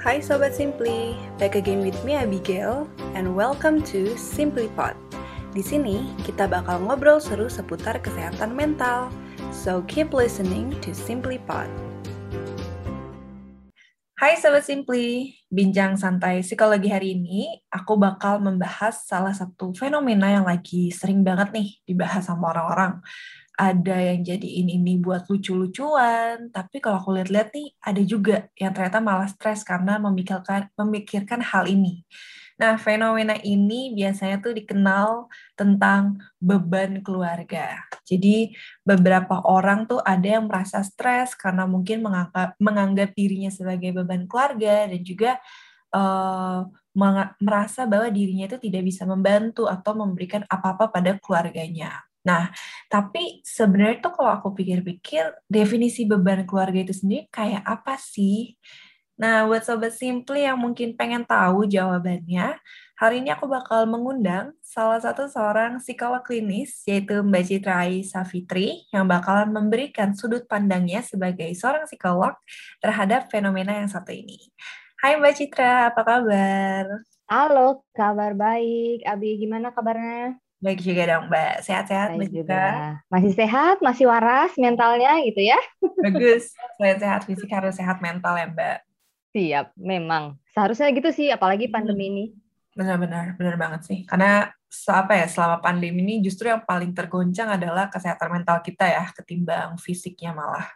Hai Sobat Simply, back again with me Abigail, and welcome to Simply Pod. Di sini kita bakal ngobrol seru seputar kesehatan mental, so keep listening to Simply Pod. Hai Sobat Simply, bincang santai psikologi hari ini, aku bakal membahas salah satu fenomena yang lagi sering banget nih dibahas sama orang-orang, ada yang jadiin ini buat lucu-lucuan, tapi kalau aku lihat-lihat nih ada juga yang ternyata malah stres karena memikirkan memikirkan hal ini. Nah, fenomena ini biasanya tuh dikenal tentang beban keluarga. Jadi, beberapa orang tuh ada yang merasa stres karena mungkin menganggap, menganggap dirinya sebagai beban keluarga dan juga uh, merasa bahwa dirinya itu tidak bisa membantu atau memberikan apa-apa pada keluarganya. Nah, tapi sebenarnya tuh kalau aku pikir-pikir, definisi beban keluarga itu sendiri kayak apa sih? Nah, buat Sobat Simply yang mungkin pengen tahu jawabannya, hari ini aku bakal mengundang salah satu seorang psikolog klinis, yaitu Mbak Citra Safitri, yang bakalan memberikan sudut pandangnya sebagai seorang psikolog terhadap fenomena yang satu ini. Hai Mbak Citra, apa kabar? Halo, kabar baik. Abi, gimana kabarnya? Baik juga dong Mbak, sehat-sehat Mbak juga. Masih sehat, masih waras mentalnya gitu ya. Bagus, selain sehat fisik harus sehat mental ya Mbak. Siap, memang. Seharusnya gitu sih, apalagi hmm. pandemi hmm. ini. Benar-benar, benar banget sih. Karena apa ya, selama pandemi ini justru yang paling tergoncang adalah kesehatan mental kita ya, ketimbang fisiknya malah.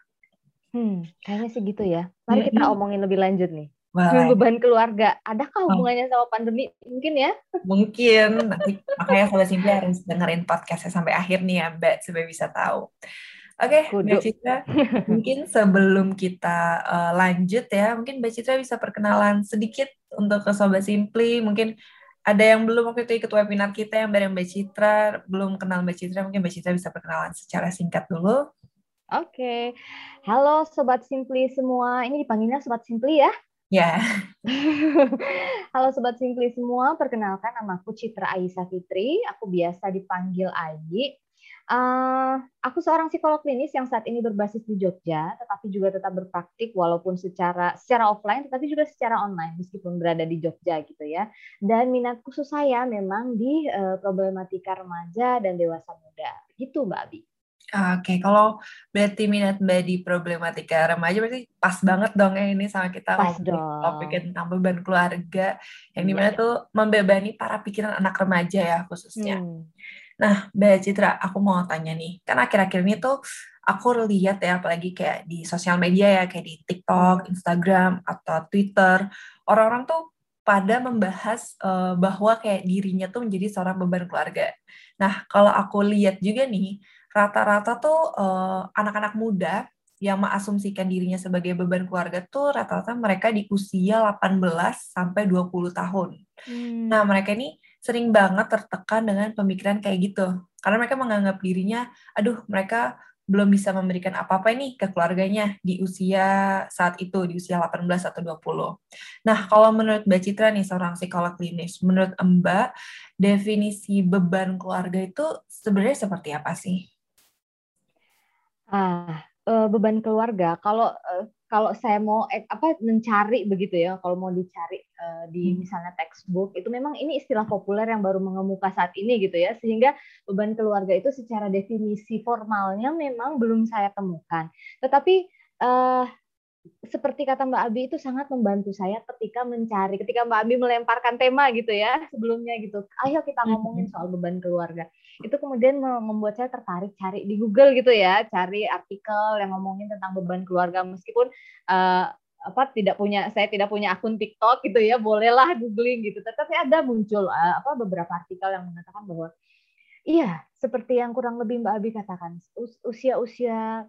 Hmm, kayaknya sih gitu ya. Mari kita omongin lebih lanjut nih. Wah. beban keluarga. Adakah oh. hubungannya sama pandemi? Mungkin ya? Mungkin. Nanti makanya Sobat Simply harus dengerin podcastnya sampai akhir nih ya Mbak, supaya bisa tahu. Oke, okay, Mbak Citra, mungkin sebelum kita uh, lanjut ya, mungkin Mbak Citra bisa perkenalan sedikit untuk ke Sobat Simply. Mungkin ada yang belum waktu itu ikut webinar kita yang bareng Mbak Citra, belum kenal Mbak Citra, mungkin Mbak Citra bisa perkenalan secara singkat dulu. Oke, okay. halo Sobat Simply semua. Ini dipanggilnya Sobat Simply ya? Ya. Halo Sobat Simply semua, perkenalkan nama aku Citra Aisyah Fitri, aku biasa dipanggil Ayi. Uh, aku seorang psikolog klinis yang saat ini berbasis di Jogja, tetapi juga tetap berpraktik walaupun secara secara offline, tetapi juga secara online meskipun berada di Jogja gitu ya. Dan minat khusus saya memang di uh, problematika remaja dan dewasa muda. Gitu Mbak Abi. Oke, okay. kalau berarti minat Mbak di problematika remaja berarti pas banget dong ya ini sama kita pas dong. topik tentang beban keluarga yang di mana yeah. tuh membebani para pikiran anak remaja ya khususnya. Hmm. Nah, Mbak Citra, aku mau tanya nih, kan akhir-akhir ini tuh aku lihat ya apalagi kayak di sosial media ya kayak di TikTok. Instagram atau Twitter, orang-orang tuh pada membahas uh, bahwa kayak dirinya tuh menjadi seorang beban keluarga. Nah, kalau aku lihat juga nih, rata-rata tuh anak eh, anak-anak muda yang mengasumsikan dirinya sebagai beban keluarga tuh rata-rata mereka di usia 18 sampai 20 tahun. Hmm. Nah, mereka ini sering banget tertekan dengan pemikiran kayak gitu. Karena mereka menganggap dirinya, aduh, mereka belum bisa memberikan apa-apa ini ke keluarganya di usia saat itu, di usia 18 atau 20. Nah, kalau menurut Mbak Citra nih, seorang psikolog klinis, menurut Mbak, definisi beban keluarga itu sebenarnya seperti apa sih? Ah, uh, beban keluarga kalau uh, kalau saya mau eh, apa mencari begitu ya, kalau mau dicari uh, di hmm. misalnya textbook itu memang ini istilah populer yang baru mengemuka saat ini gitu ya, sehingga beban keluarga itu secara definisi formalnya memang belum saya temukan. Tetapi uh, seperti kata Mbak Abi itu sangat membantu saya ketika mencari, ketika Mbak Abi melemparkan tema gitu ya sebelumnya gitu. Ayo kita ngomongin soal beban keluarga. Itu kemudian membuat saya tertarik cari di Google gitu ya, cari artikel yang ngomongin tentang beban keluarga meskipun uh, apa tidak punya saya tidak punya akun TikTok gitu ya, bolehlah googling gitu. Tetapi ada muncul uh, apa beberapa artikel yang mengatakan bahwa iya, seperti yang kurang lebih Mbak Abi katakan, usia-usia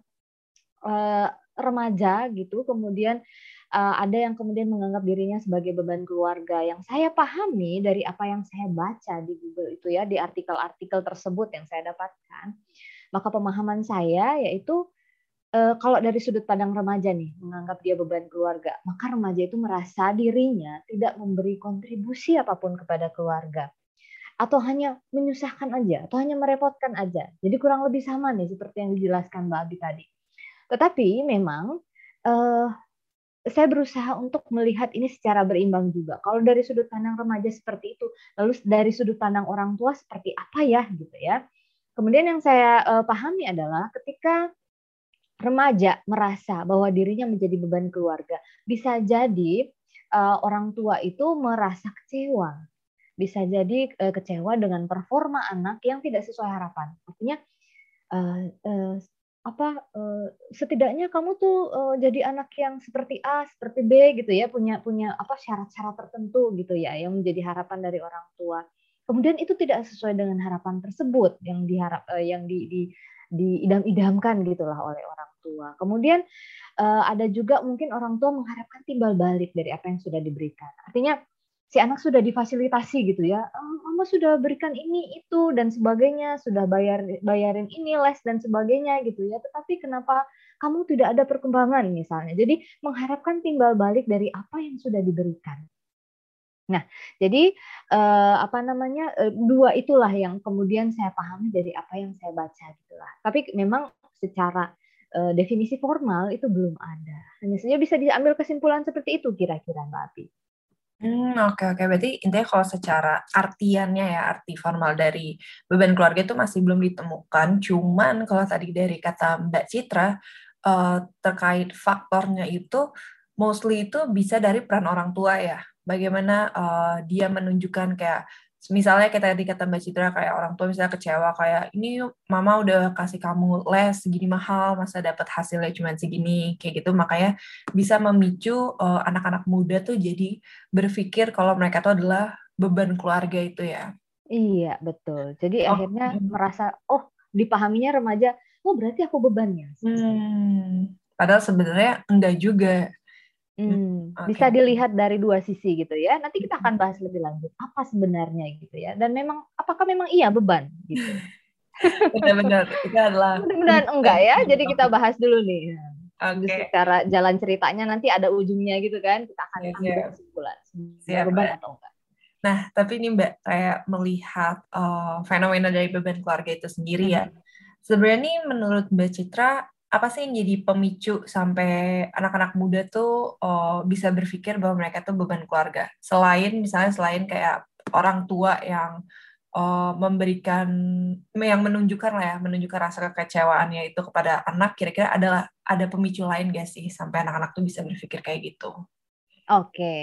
uh, remaja gitu, kemudian uh, ada yang kemudian menganggap dirinya sebagai beban keluarga. Yang saya pahami dari apa yang saya baca di Google itu ya, di artikel-artikel tersebut yang saya dapatkan, maka pemahaman saya yaitu uh, kalau dari sudut pandang remaja nih, menganggap dia beban keluarga, maka remaja itu merasa dirinya tidak memberi kontribusi apa pun kepada keluarga atau hanya menyusahkan aja, atau hanya merepotkan aja. Jadi kurang lebih sama nih seperti yang dijelaskan Mbak Abi tadi. Tetapi memang uh, saya berusaha untuk melihat ini secara berimbang juga. Kalau dari sudut pandang remaja seperti itu, lalu dari sudut pandang orang tua seperti apa ya gitu ya. Kemudian yang saya uh, pahami adalah ketika remaja merasa bahwa dirinya menjadi beban keluarga, bisa jadi uh, orang tua itu merasa kecewa. Bisa jadi uh, kecewa dengan performa anak yang tidak sesuai harapan. Artinya uh, uh, apa uh, setidaknya kamu tuh uh, jadi anak yang seperti A, seperti B gitu ya, punya punya apa syarat-syarat tertentu gitu ya yang menjadi harapan dari orang tua. Kemudian itu tidak sesuai dengan harapan tersebut yang diharap uh, yang di, di diidam-idamkan gitulah oleh orang tua. Kemudian ada juga mungkin orang tua mengharapkan timbal balik dari apa yang sudah diberikan. Artinya si anak sudah difasilitasi gitu ya, oh, mama sudah berikan ini itu dan sebagainya, sudah bayar bayarin ini les dan sebagainya gitu ya. Tetapi kenapa kamu tidak ada perkembangan misalnya? Jadi mengharapkan timbal balik dari apa yang sudah diberikan. Nah, jadi eh, apa namanya eh, dua itulah yang kemudian saya pahami dari apa yang saya baca gitulah. Tapi memang secara eh, definisi formal itu belum ada. Hanya saja bisa diambil kesimpulan seperti itu kira-kira Mbak Api. Hmm, oke oke. Berarti intinya kalau secara artiannya ya, arti formal dari beban keluarga itu masih belum ditemukan. Cuman kalau tadi dari kata Mbak Citra uh, terkait faktornya itu mostly itu bisa dari peran orang tua ya. Bagaimana uh, dia menunjukkan kayak misalnya kita tadi kata Mbak Citra kayak orang tua misalnya kecewa kayak ini mama udah kasih kamu les segini mahal masa dapat hasilnya cuma segini kayak gitu makanya bisa memicu eh, anak-anak muda tuh jadi berpikir kalau mereka tuh adalah beban keluarga itu ya. Iya betul. Jadi oh. akhirnya hmm. merasa oh dipahaminya remaja oh berarti aku bebannya. Hmm. Padahal sebenarnya enggak juga. Hmm, okay. Bisa dilihat dari dua sisi gitu ya. Nanti kita akan bahas lebih lanjut apa sebenarnya gitu ya. Dan memang apakah memang iya beban gitu. Benar-benar itu adalah. Mudah-mudahan enggak ya. Jadi kita bahas dulu nih. Okay. Secara jalan ceritanya nanti ada ujungnya gitu kan. Kita akan yeah, ambil yeah. kesimpulan. Siap, beban atau enggak. Nah, tapi ini Mbak kayak melihat uh, fenomena dari beban keluarga itu sendiri ya. hmm. ya. Sebenarnya nih menurut Mbak Citra apa sih yang jadi pemicu sampai anak-anak muda tuh oh, bisa berpikir bahwa mereka tuh beban keluarga? Selain misalnya selain kayak orang tua yang oh, memberikan yang menunjukkan lah ya, menunjukkan rasa kekecewaannya itu kepada anak, kira-kira adalah ada pemicu lain gak sih sampai anak-anak tuh bisa berpikir kayak gitu? Oke, okay.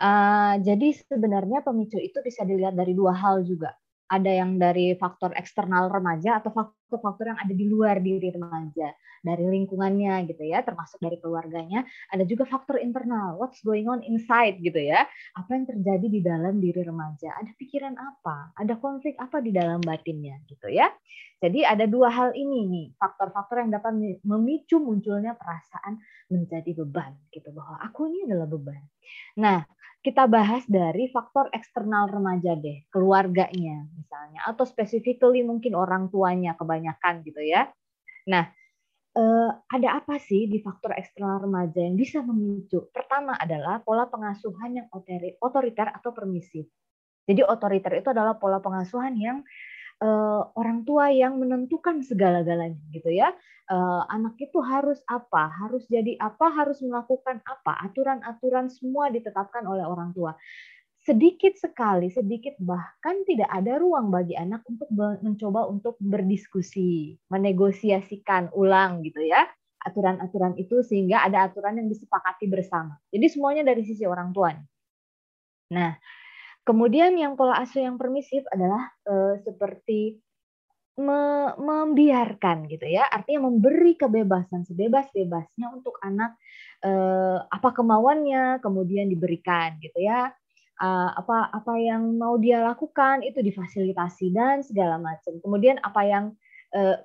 uh, jadi sebenarnya pemicu itu bisa dilihat dari dua hal juga ada yang dari faktor eksternal remaja atau faktor-faktor yang ada di luar diri remaja dari lingkungannya gitu ya termasuk dari keluarganya ada juga faktor internal what's going on inside gitu ya apa yang terjadi di dalam diri remaja ada pikiran apa ada konflik apa di dalam batinnya gitu ya. Jadi ada dua hal ini nih faktor-faktor yang dapat memicu munculnya perasaan menjadi beban gitu bahwa aku ini adalah beban. Nah kita bahas dari faktor eksternal remaja deh, keluarganya misalnya, atau specifically mungkin orang tuanya kebanyakan gitu ya. Nah, eh, ada apa sih di faktor eksternal remaja yang bisa memicu? Pertama adalah pola pengasuhan yang otoriter atau permisif. Jadi otoriter itu adalah pola pengasuhan yang uh, orang tua yang menentukan segala-galanya gitu ya. Uh, anak itu harus apa, harus jadi apa, harus melakukan apa. Aturan-aturan semua ditetapkan oleh orang tua. Sedikit sekali, sedikit bahkan tidak ada ruang bagi anak untuk mencoba untuk berdiskusi, menegosiasikan ulang gitu ya aturan-aturan itu sehingga ada aturan yang disepakati bersama. Jadi semuanya dari sisi orang tua. Nah, Kemudian yang pola asuh yang permisif adalah uh, seperti me membiarkan gitu ya, artinya memberi kebebasan sebebas-bebasnya untuk anak uh, apa kemauannya kemudian diberikan gitu ya. Uh, apa apa yang mau dia lakukan itu difasilitasi dan segala macam. Kemudian apa yang uh,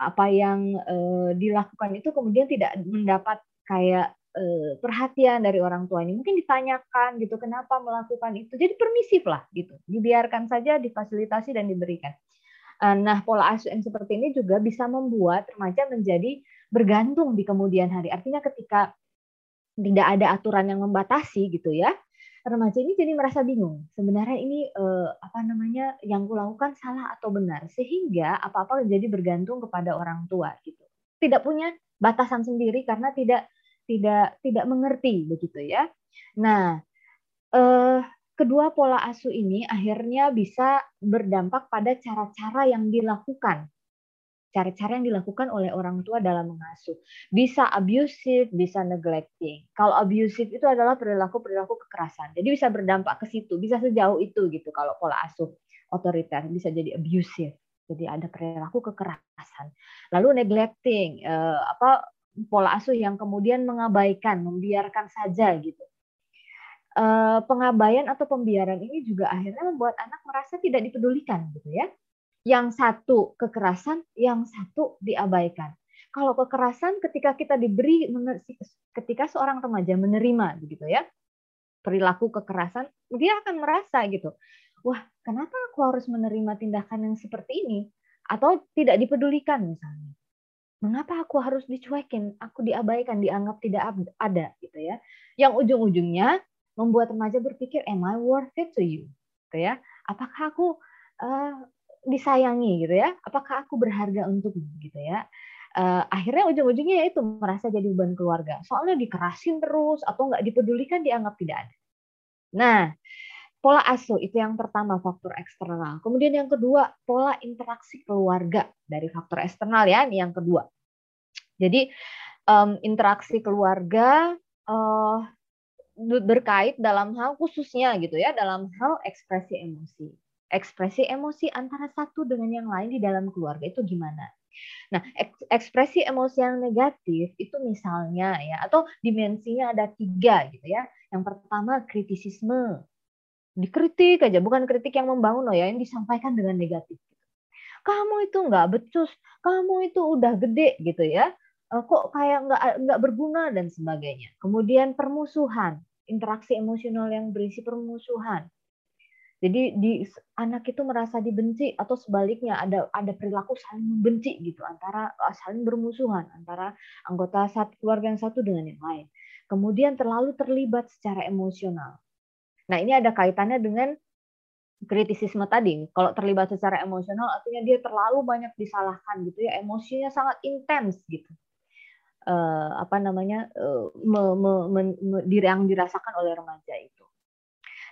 apa yang uh, dilakukan itu kemudian tidak mendapat kayak Eh, perhatian dari orang tuanya. Mungkin ditanyakan gitu, kenapa melakukan itu. Jadi permisif lah gitu. Dibiarkan saja, difasilitasi dan diberikan. Eh, nah, pola asuh yang seperti ini juga bisa membuat remaja menjadi bergantung di kemudian hari. Artinya ketika tidak ada aturan yang membatasi gitu ya, remaja ini jadi merasa bingung. Sebenarnya ini eh, apa namanya yang kulakukan salah atau benar, sehingga apa-apa jadi bergantung kepada orang tua gitu. Tidak punya batasan sendiri karena tidak tidak tidak mengerti begitu ya. Nah, eh, kedua pola asuh ini akhirnya bisa berdampak pada cara-cara yang dilakukan. Cara-cara yang dilakukan oleh orang tua dalam mengasuh. Bisa abusive, bisa neglecting. Kalau abusive itu adalah perilaku-perilaku kekerasan. Jadi bisa berdampak ke situ, bisa sejauh itu gitu kalau pola asuh otoriter bisa jadi abusive. Jadi ada perilaku kekerasan. Lalu neglecting, eh, apa pola asuh yang kemudian mengabaikan, membiarkan saja gitu Eh, pengabaian atau pembiaran ini juga akhirnya membuat anak merasa tidak dipedulikan gitu ya. Yang satu kekerasan, yang satu diabaikan. Kalau kekerasan ketika kita diberi ketika seorang remaja menerima begitu ya perilaku kekerasan, dia akan merasa gitu. Wah, kenapa aku harus menerima tindakan yang seperti ini? Atau tidak dipedulikan misalnya. Mengapa aku harus dicuekin, aku diabaikan, dianggap tidak ada gitu ya. Yang ujung-ujungnya membuat remaja berpikir, am I worth it to you? Gitu ya. Apakah aku uh, disayangi gitu ya? Apakah aku berharga untukmu gitu ya? Uh, akhirnya ujung-ujungnya itu merasa jadi beban keluarga. Soalnya dikerasin terus atau nggak dipedulikan dianggap tidak ada. Nah, pola asuh itu yang pertama faktor eksternal. Kemudian yang kedua pola interaksi keluarga dari faktor eksternal ya, ini yang kedua. Jadi um, interaksi keluarga uh, berkait dalam hal khususnya gitu ya dalam hal ekspresi emosi. Ekspresi emosi antara satu dengan yang lain di dalam keluarga itu gimana? Nah, ekspresi emosi yang negatif itu misalnya ya atau dimensinya ada tiga gitu ya. Yang pertama kritisisme, dikritik aja, bukan kritik yang membangun loh ya, yang disampaikan dengan negatif. Kamu itu nggak becus, kamu itu udah gede gitu ya. Eh, kok kayak nggak nggak berguna dan sebagainya. Kemudian permusuhan, interaksi emosional yang berisi permusuhan. Jadi di anak itu merasa dibenci atau sebaliknya ada ada perilaku saling membenci gitu antara eh, saling bermusuhan antara anggota satu keluarga yang satu dengan yang lain. Kemudian terlalu terlibat secara emosional. Nah, ini ada kaitannya dengan kritisisme tadi. Kalau terlibat secara emosional artinya dia terlalu banyak disalahkan gitu ya, emosinya sangat intens gitu uh, apa namanya uh, me, me, me, me, yang dirasakan oleh remaja itu.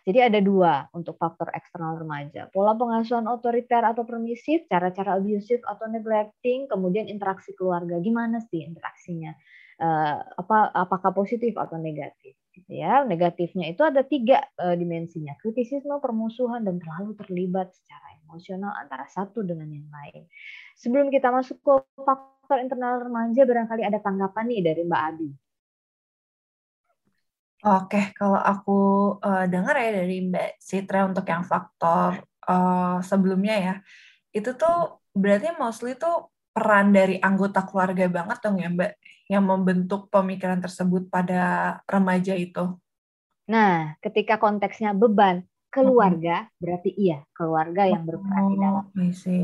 Jadi ada dua untuk faktor eksternal remaja. Pola pengasuhan otoriter atau permisif, cara-cara abusive atau neglecting, kemudian interaksi keluarga. Gimana sih interaksinya? Uh, apa apakah positif atau negatif? Gitu ya. Negatifnya itu ada tiga uh, dimensinya: kritisisme, permusuhan, dan terlalu terlibat secara emosional antara satu dengan yang lain. Sebelum kita masuk ke faktor internal remaja barangkali ada tanggapan nih dari Mbak Abi. Oke, kalau aku uh, dengar ya dari Mbak Citra untuk yang faktor uh, sebelumnya ya, itu tuh berarti mostly tuh peran dari anggota keluarga banget dong ya Mbak, yang membentuk pemikiran tersebut pada remaja itu. Nah, ketika konteksnya beban keluarga, hmm. berarti iya keluarga yang berperan oh, di dalam.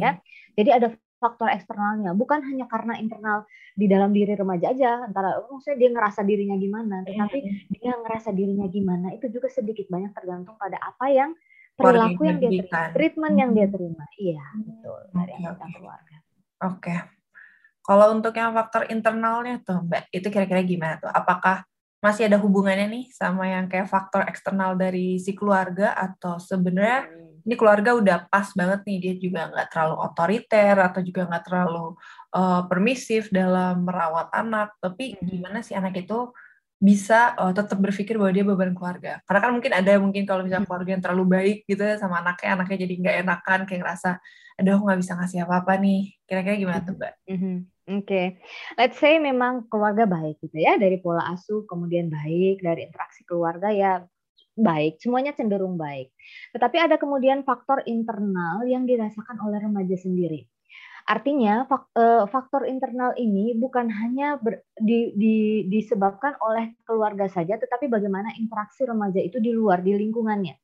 Ya, jadi ada faktor eksternalnya bukan hanya karena internal di dalam diri remaja aja antara oh, maksudnya dia ngerasa dirinya gimana iya, tetapi yeah. dia ngerasa dirinya gimana itu juga sedikit banyak tergantung pada apa yang perilaku yang dia terima treatment yang dia hmm. terima iya betul dari okay, anggota keluarga oke okay. kalau untuk yang faktor internalnya tuh mbak itu kira-kira gimana tuh apakah masih ada hubungannya nih sama yang kayak faktor eksternal dari si keluarga atau sebenarnya hmm ini keluarga udah pas banget nih dia juga nggak terlalu otoriter atau juga nggak terlalu uh, permisif dalam merawat anak tapi hmm. gimana sih anak itu bisa uh, tetap berpikir bahwa dia beban keluarga karena kan mungkin ada mungkin kalau misalnya hmm. keluarga yang terlalu baik gitu ya sama anaknya anaknya jadi nggak enakan kayak ngerasa ada aku nggak bisa ngasih apa-apa nih kira-kira gimana tuh mbak? Mm -hmm. Oke, okay. let's say memang keluarga baik gitu ya dari pola asuh kemudian baik dari interaksi keluarga ya baik, semuanya cenderung baik. Tetapi ada kemudian faktor internal yang dirasakan oleh remaja sendiri. Artinya eh, faktor internal ini bukan hanya ber, di, di, disebabkan oleh keluarga saja, tetapi bagaimana interaksi remaja itu di luar di lingkungannya.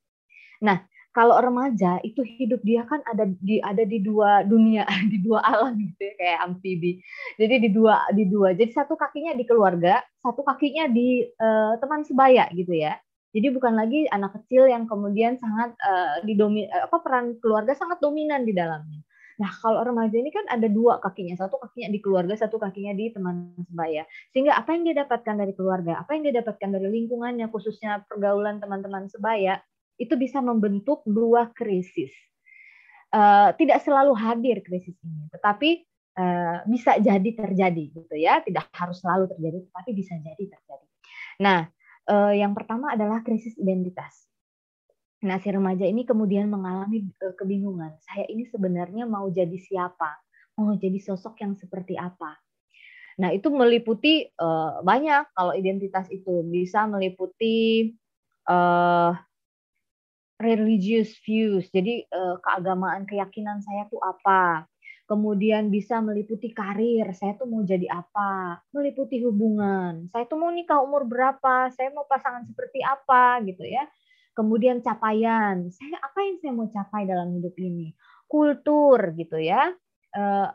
Nah, kalau remaja itu hidup dia kan ada di ada di dua dunia, di dua alam gitu ya kayak amfibi. Jadi di dua di dua. Jadi satu kakinya di keluarga, satu kakinya di uh, teman sebaya gitu ya. Jadi bukan lagi anak kecil yang kemudian sangat uh, apa peran keluarga sangat dominan di dalamnya. Nah, kalau remaja ini kan ada dua kakinya, satu kakinya di keluarga, satu kakinya di teman sebaya. Sehingga apa yang dia dapatkan dari keluarga, apa yang dia dapatkan dari lingkungannya, khususnya pergaulan teman-teman sebaya, itu bisa membentuk dua krisis. Uh, tidak selalu hadir krisis ini, tetapi uh, bisa jadi terjadi, gitu ya. Tidak harus selalu terjadi, tetapi bisa jadi terjadi. Nah, uh, yang pertama adalah krisis identitas Nah, si remaja ini kemudian mengalami e, kebingungan. Saya ini sebenarnya mau jadi siapa? Mau jadi sosok yang seperti apa? Nah, itu meliputi uh, banyak. Kalau identitas itu bisa meliputi uh, religious views. Jadi keagamaan, keyakinan saya tuh apa? Kemudian bisa meliputi karir, saya tuh mau jadi apa? Meliputi hubungan, saya tuh mau nikah umur berapa? Saya mau pasangan seperti apa gitu ya kemudian capaian. Saya apa yang saya mau capai dalam hidup ini? Kultur gitu ya. Uh,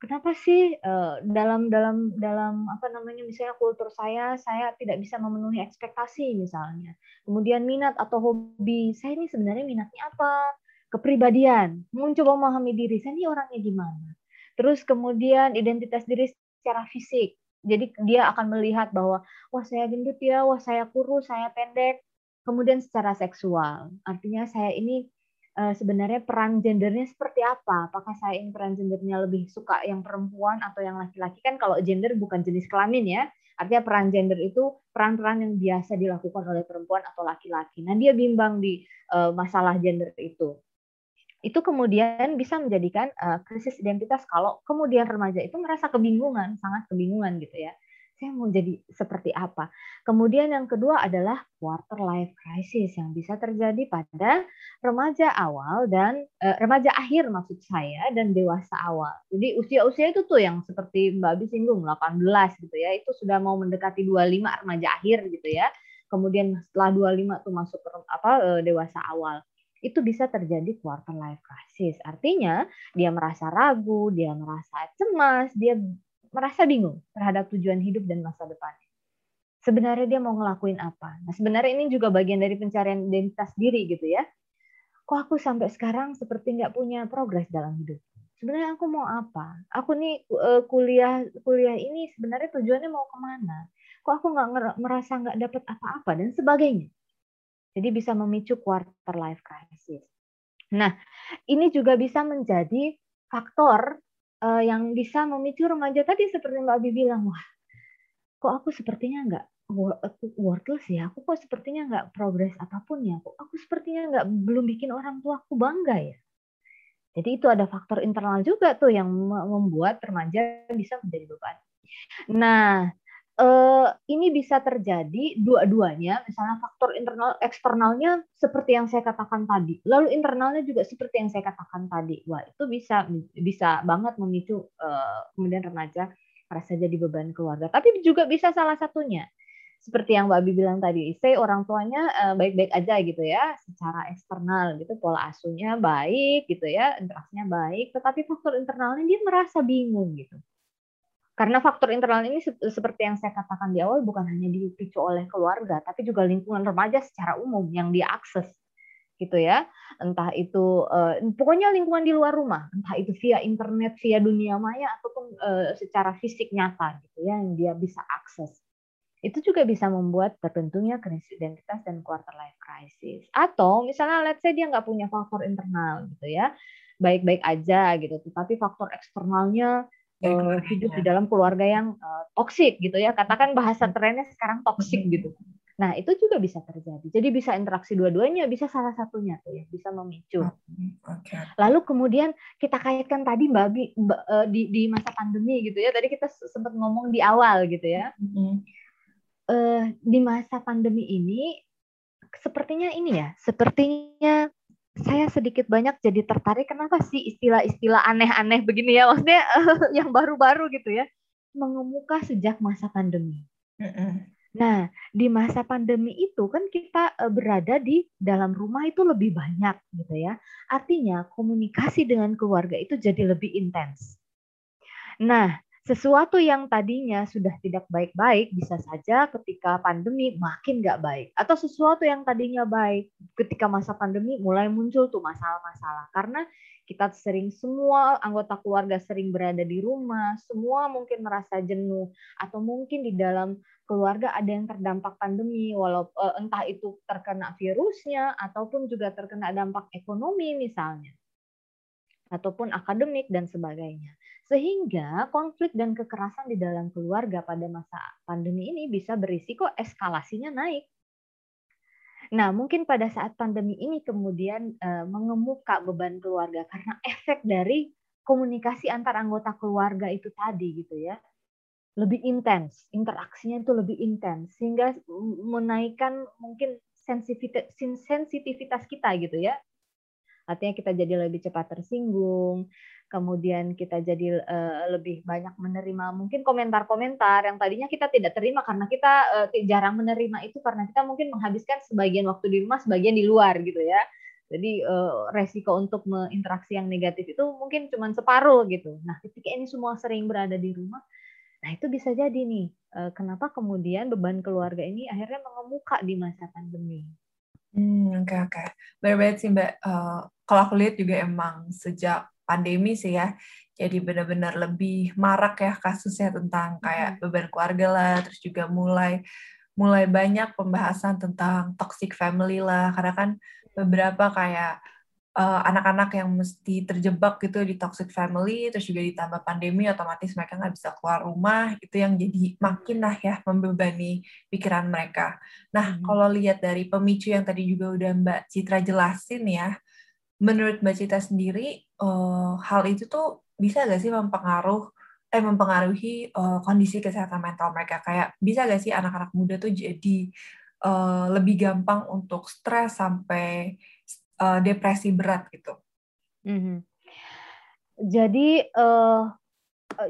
kenapa sih uh, dalam dalam dalam apa namanya misalnya kultur saya saya tidak bisa memenuhi ekspektasi misalnya. Kemudian minat atau hobi. Saya ini sebenarnya minatnya apa? Kepribadian. Mencoba memahami diri saya ini orangnya gimana. Terus kemudian identitas diri secara fisik. Jadi dia akan melihat bahwa wah saya gendut ya. Wah saya kurus saya pendek Kemudian secara seksual, artinya saya ini uh, sebenarnya peran gendernya seperti apa? Apakah saya ini peran gendernya lebih suka yang perempuan atau yang laki-laki? Kan kalau gender bukan jenis kelamin ya. Artinya peran gender itu peran-peran yang biasa dilakukan oleh perempuan atau laki-laki. Nah, dia bimbang di uh, masalah gender itu. Itu kemudian bisa menjadikan uh, krisis identitas kalau kemudian remaja itu merasa kebingungan, sangat kebingungan gitu ya saya mau jadi seperti apa. Kemudian yang kedua adalah quarter life crisis yang bisa terjadi pada remaja awal dan eh, remaja akhir maksud saya dan dewasa awal. Jadi usia-usia itu tuh yang seperti Mbak Abi singgung 18 gitu ya, itu sudah mau mendekati 25 remaja akhir gitu ya. Kemudian setelah 25 tuh masuk ke apa eh, dewasa awal itu bisa terjadi quarter life crisis. Artinya dia merasa ragu, dia merasa cemas, dia merasa bingung terhadap tujuan hidup dan masa depan. Sebenarnya dia mau ngelakuin apa? Nah, sebenarnya ini juga bagian dari pencarian identitas diri gitu ya. Kok aku sampai sekarang seperti nggak punya progres dalam hidup? Sebenarnya aku mau apa? Aku nih eh, kuliah kuliah ini sebenarnya tujuannya mau ke mana? Kok aku nggak merasa nggak dapat apa-apa dan sebagainya. Jadi bisa memicu quarter life crisis. Nah, ini juga bisa menjadi faktor uh, yang bisa memicu remaja tadi seperti Mbak Abi bilang, wah, kok aku sepertinya nggak worthless ya, aku kok sepertinya nggak progres apa pun ya, kok aku sepertinya nggak belum bikin orang tua aku bangga ya. Jadi itu ada faktor internal juga tuh yang membuat remaja bisa menjadi beban. Nah, uh, ini bisa terjadi dua-duanya, misalnya faktor internal eksternalnya seperti yang saya katakan tadi, lalu internalnya juga seperti yang saya katakan tadi. Wah, itu bisa bisa banget memicu uh, kemudian remaja merasa jadi beban keluarga. Tapi juga bisa salah satunya. Seperti yang Mbak Abi bilang tadi, saya orang tuanya uh, baik-baik aja gitu ya, secara eksternal gitu, pola asuhnya baik gitu ya, interaksinya baik, tetapi faktor internalnya dia merasa bingung gitu karena faktor internal ini seperti yang saya katakan di awal bukan hanya dipicu oleh keluarga, tapi juga lingkungan remaja secara umum yang dia akses gitu ya. Entah itu uh, pokoknya lingkungan di luar rumah, entah itu via internet, via dunia maya ataupun uh, secara fisik nyata gitu ya yang dia bisa akses. Itu juga bisa membuat terbentuknya krisis identitas dan quarter life crisis. Atau misalnya let's say dia nggak punya faktor internal gitu ya. Baik-baik aja gitu, tetapi faktor eksternalnya uh, hidup di dalam keluarga yang uh, toksik gitu ya. Katakan bahasa trennya sekarang toksik gitu. Nah, itu juga bisa terjadi. Jadi bisa interaksi dua-duanya, bisa salah satunya tuh ya, bisa memicu. Okay. Lalu kemudian kita kaitkan tadi Mbak Bi uh, di, di masa pandemi gitu ya. Tadi kita sempat ngomong di awal gitu ya. Mm -hmm. uh, di masa pandemi ini sepertinya ini ya, sepertinya saya sedikit banyak jadi tertarik kenapa sih istilah-istilah aneh-aneh begini ya maksudnya yang baru-baru gitu ya mengemuka sejak masa pandemi. Nah di masa pandemi itu kan kita eh, berada di dalam rumah itu lebih banyak gitu ya artinya komunikasi dengan keluarga itu jadi lebih intens. Nah sesuatu yang tadinya sudah tidak baik-baik bisa saja ketika pandemi makin nggak baik atau sesuatu yang tadinya baik ketika masa pandemi mulai muncul tuh masalah-masalah karena kita sering semua anggota keluarga sering berada di rumah, semua mungkin merasa jenuh atau mungkin di dalam keluarga ada yang terdampak pandemi, walau eh, entah itu terkena virusnya ataupun juga terkena dampak ekonomi misalnya, ataupun akademik dan sebagainya. Sehingga konflik dan kekerasan di dalam keluarga pada masa pandemi ini bisa berisiko eskalasinya naik. Nah, mungkin pada saat pandemi ini kemudian uh, mengemuka beban keluarga karena efek dari komunikasi antar anggota keluarga itu tadi gitu ya. Lebih intens, interaksinya itu lebih intens sehingga menaikkan mungkin sensitivitas kita gitu ya. Artinya kita jadi lebih cepat tersinggung, kemudian kita jadi uh, lebih banyak menerima mungkin komentar-komentar yang tadinya kita tidak terima karena kita uh, jarang menerima itu karena kita mungkin menghabiskan sebagian waktu di rumah, sebagian di luar gitu ya. Jadi uh, resiko untuk berinteraksi yang negatif itu mungkin cuma separuh gitu. Nah, ketika ini semua sering berada di rumah, nah itu bisa jadi nih uh, kenapa kemudian beban keluarga ini akhirnya mengemuka di masa pandemi. Hmm, oke okay, oke. Okay. Benar sih Mbak. Uh, kalau aku lihat juga emang sejak pandemi sih ya. Jadi benar-benar lebih marak ya kasusnya tentang kayak beban keluarga lah, terus juga mulai mulai banyak pembahasan tentang toxic family lah, karena kan beberapa kayak eh, anak-anak yang mesti terjebak gitu di toxic family, terus juga ditambah pandemi, otomatis mereka nggak bisa keluar rumah, itu yang jadi makin lah ya membebani pikiran mereka. Nah, hmm. kalau lihat dari pemicu yang tadi juga udah Mbak Citra jelasin ya, menurut Mbak Cita sendiri uh, hal itu tuh bisa gak sih mempengaruh eh mempengaruhi uh, kondisi kesehatan mental mereka kayak bisa gak sih anak-anak muda tuh jadi uh, lebih gampang untuk stres sampai uh, depresi berat gitu. Mm-hmm. Jadi uh,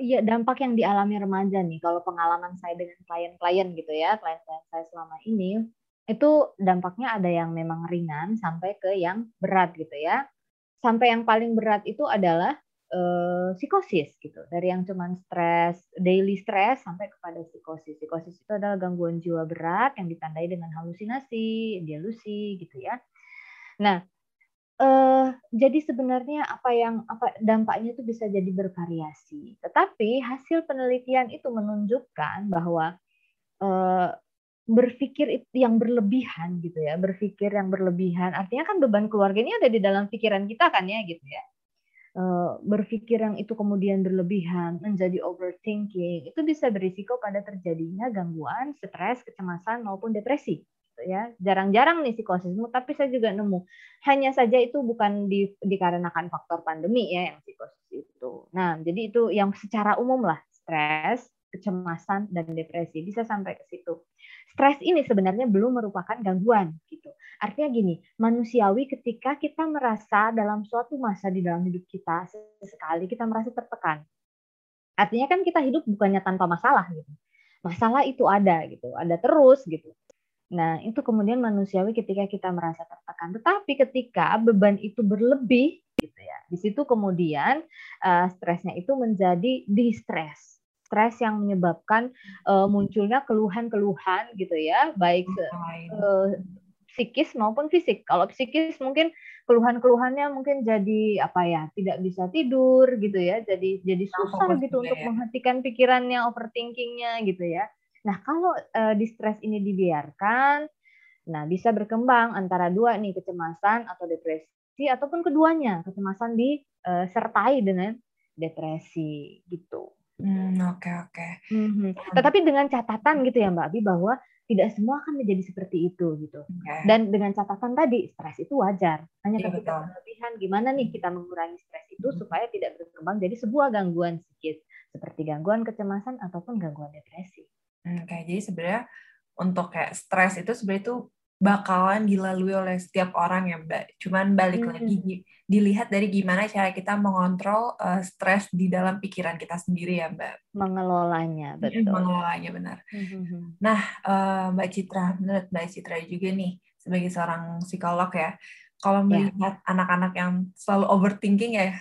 ya dampak yang dialami remaja nih kalau pengalaman saya dengan klien-klien gitu ya klien-klien saya selama ini itu dampaknya ada yang memang ringan sampai ke yang berat gitu ya. Sampai yang paling berat itu adalah uh, psikosis gitu. Dari yang cuman stres, daily stress sampai kepada psikosis. Psikosis itu adalah gangguan jiwa berat yang ditandai dengan halusinasi, delusi gitu ya. Nah, uh, jadi sebenarnya apa yang apa dampaknya itu bisa jadi bervariasi. Tetapi hasil penelitian itu menunjukkan bahwa uh, berpikir yang berlebihan gitu ya, berpikir yang berlebihan. Artinya kan beban keluarga ini ada di dalam pikiran kita kan ya gitu ya. Eh, berpikir yang itu kemudian berlebihan, menjadi overthinking, itu bisa berisiko pada terjadinya gangguan, stres, kecemasan maupun depresi. Gitu ya, jarang-jarang nih psikosis, tapi saya juga nemu. Hanya saja itu bukan di, dikarenakan faktor pandemi ya yang psikosis itu. Nah, jadi itu yang secara umum lah, stres, kecemasan dan depresi bisa sampai ke situ stres ini sebenarnya belum merupakan gangguan gitu. Artinya gini, manusiawi ketika kita merasa dalam suatu masa di dalam hidup kita sekali kita merasa tertekan. Artinya kan kita hidup bukannya tanpa masalah gitu. Masalah itu ada gitu, ada terus gitu. Nah, itu kemudian manusiawi ketika kita merasa tertekan. Tetapi ketika beban itu berlebih gitu ya. Di situ kemudian uh, stresnya itu menjadi distress stres yang menyebabkan uh, munculnya keluhan-keluhan gitu ya, baik uh, psikis maupun fisik. Kalau psikis mungkin keluhan-keluhannya mungkin jadi apa ya, tidak bisa tidur gitu ya, jadi jadi susah gitu untuk ya. menghentikan pikirannya, overthinkingnya gitu ya. Nah kalau uh, stres ini dibiarkan, nah bisa berkembang antara dua nih kecemasan atau depresi ataupun keduanya kecemasan disertai dengan depresi gitu. Hmm, oke oke. Mm-hmm. Tetapi dengan catatan gitu ya Mbak Abi bahwa tidak semua akan menjadi seperti itu gitu. Okay. Dan dengan catatan tadi stres itu wajar. Hanya yeah, ketika berlebihan gimana nih kita mengurangi stres itu supaya tidak berkembang jadi sebuah gangguan psikis seperti gangguan kecemasan ataupun gangguan depresi. Oke, okay, jadi sebenarnya untuk kayak stres itu sebenarnya itu bakalan dilalui oleh setiap orang ya Mbak. Cuman balik hmm. lagi dilihat dari gimana cara kita mengontrol uh, stres di dalam pikiran kita sendiri ya Mbak. Mengelolanya, betul. Mengelolanya benar. Hmm. Nah, uh, Mbak Citra, menurut Mbak Citra juga nih sebagai seorang psikolog ya, kalau ya. melihat anak-anak yang selalu overthinking ya,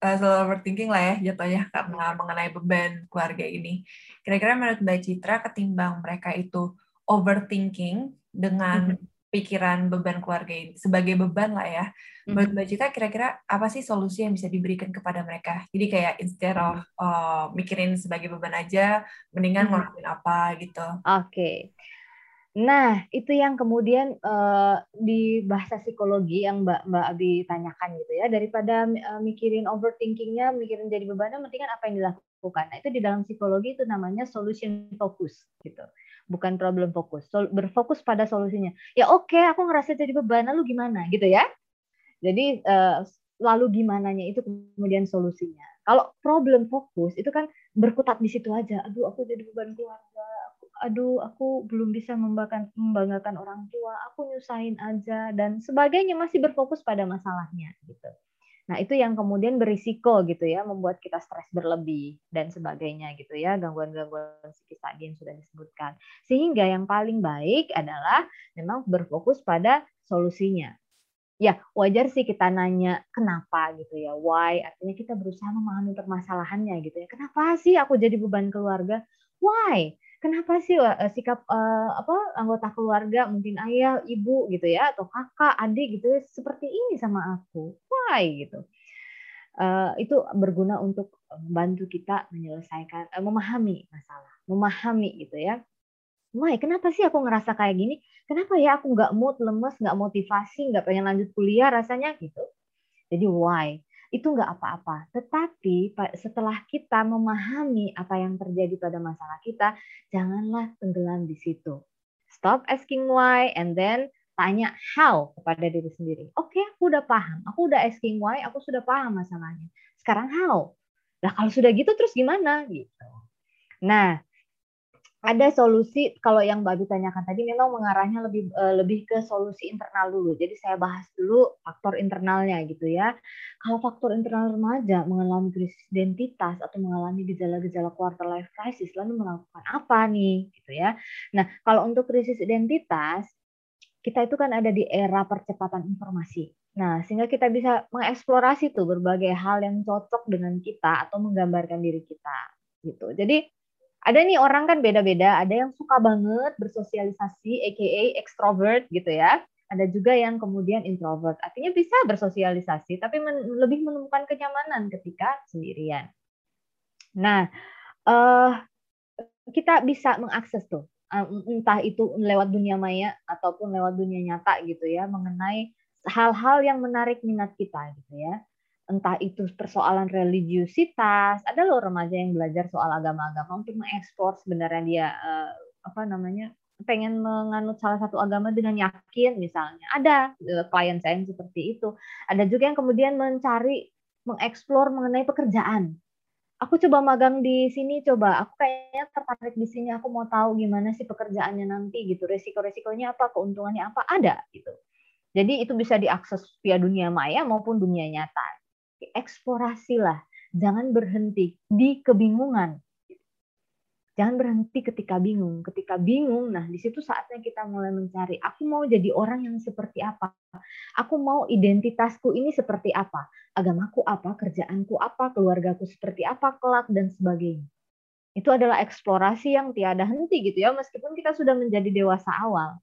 uh, selalu overthinking lah ya jatuhnya karena mengenai beban keluarga ini. Kira-kira menurut Mbak Citra ketimbang mereka itu overthinking dengan mm-hmm. pikiran beban keluarga ini sebagai beban lah ya. Mm-hmm. Menurut Mbak Cita kira-kira apa sih solusi yang bisa diberikan kepada mereka? Jadi kayak instead of uh, mikirin sebagai beban aja, mendingan mm-hmm. ngelakuin apa gitu. Oke. Okay. Nah, itu yang kemudian uh, di bahasa psikologi yang Mbak Mbak Abi tanyakan gitu ya, daripada uh, mikirin overthinkingnya, mikirin jadi bebannya, mendingan apa yang dilakukan. Nah, itu di dalam psikologi itu namanya solution focus gitu, bukan problem focus. Sol berfokus pada solusinya. Ya oke, okay, aku ngerasa jadi beban, lalu gimana gitu ya? Jadi uh, lalu gimana itu kemudian solusinya. Kalau problem fokus itu kan berkutat di situ aja. Aduh, aku jadi beban keluarga aduh aku belum bisa membanggakan, membanggakan orang tua, aku nyusahin aja dan sebagainya masih berfokus pada masalahnya gitu. Nah, itu yang kemudian berisiko gitu ya, membuat kita stres berlebih dan sebagainya gitu ya, gangguan-gangguan psikis tadi yang sudah disebutkan. Sehingga yang paling baik adalah memang berfokus pada solusinya. Ya, wajar sih kita nanya kenapa gitu ya, why, artinya kita berusaha memahami permasalahannya gitu ya. Kenapa sih aku jadi beban keluarga? Why? Kenapa sih uh, sikap uh, apa anggota keluarga mungkin ayah ibu gitu ya atau kakak adik gitu ya, seperti ini sama aku? Why gitu? Uh, itu berguna untuk membantu kita menyelesaikan uh, memahami masalah memahami gitu ya. Why? Kenapa sih aku ngerasa kayak gini? Kenapa ya aku nggak mood lemes nggak motivasi nggak pengen lanjut kuliah rasanya gitu? Jadi why itu nggak apa-apa. Tetapi setelah kita memahami apa yang terjadi pada masalah kita, janganlah tenggelam di situ. Stop asking why and then tanya how kepada diri sendiri. Oke, okay, aku udah paham. Aku udah asking why, aku sudah paham masalahnya. Sekarang how? Nah, kalau sudah gitu terus gimana gitu. Nah, ada solusi kalau yang Mbak Abi tanyakan tadi memang mengarahnya lebih uh, lebih ke solusi internal dulu. Jadi saya bahas dulu faktor internalnya gitu ya. Kalau faktor internal remaja mengalami krisis identitas atau mengalami gejala-gejala quarter life crisis lalu melakukan apa nih gitu ya. Nah, kalau untuk krisis identitas kita itu kan ada di era percepatan informasi. Nah, sehingga kita bisa mengeksplorasi tuh berbagai hal yang cocok dengan kita atau menggambarkan diri kita gitu. Jadi ada nih orang kan beda-beda, ada yang suka banget bersosialisasi, aka extrovert gitu ya. Ada juga yang kemudian introvert, artinya bisa bersosialisasi, tapi men lebih menemukan kenyamanan ketika sendirian. Nah, uh, kita bisa mengakses tuh, entah itu lewat dunia maya ataupun lewat dunia nyata gitu ya, mengenai hal-hal yang menarik minat kita gitu ya entah itu persoalan religiusitas, ada loh remaja yang belajar soal agama-agama untuk mengekspor sebenarnya dia uh, apa namanya pengen menganut salah satu agama dengan yakin misalnya. Ada uh, klien saya yang seperti itu. Ada juga yang kemudian mencari mengeksplor mengenai pekerjaan. Aku coba magang di sini, coba. Aku kayaknya tertarik di sini. Aku mau tahu gimana sih pekerjaannya nanti gitu. Resiko-resikonya apa, keuntungannya apa, ada gitu. Jadi itu bisa diakses via dunia maya maupun dunia nyata eksplorasilah, jangan berhenti di kebingungan. Jangan berhenti ketika bingung. Ketika bingung, nah di situ saatnya kita mulai mencari, aku mau jadi orang yang seperti apa? Aku mau identitasku ini seperti apa? Agamaku apa? Kerjaanku apa? Keluargaku seperti apa? Kelak dan sebagainya. Itu adalah eksplorasi yang tiada henti gitu ya, meskipun kita sudah menjadi dewasa awal.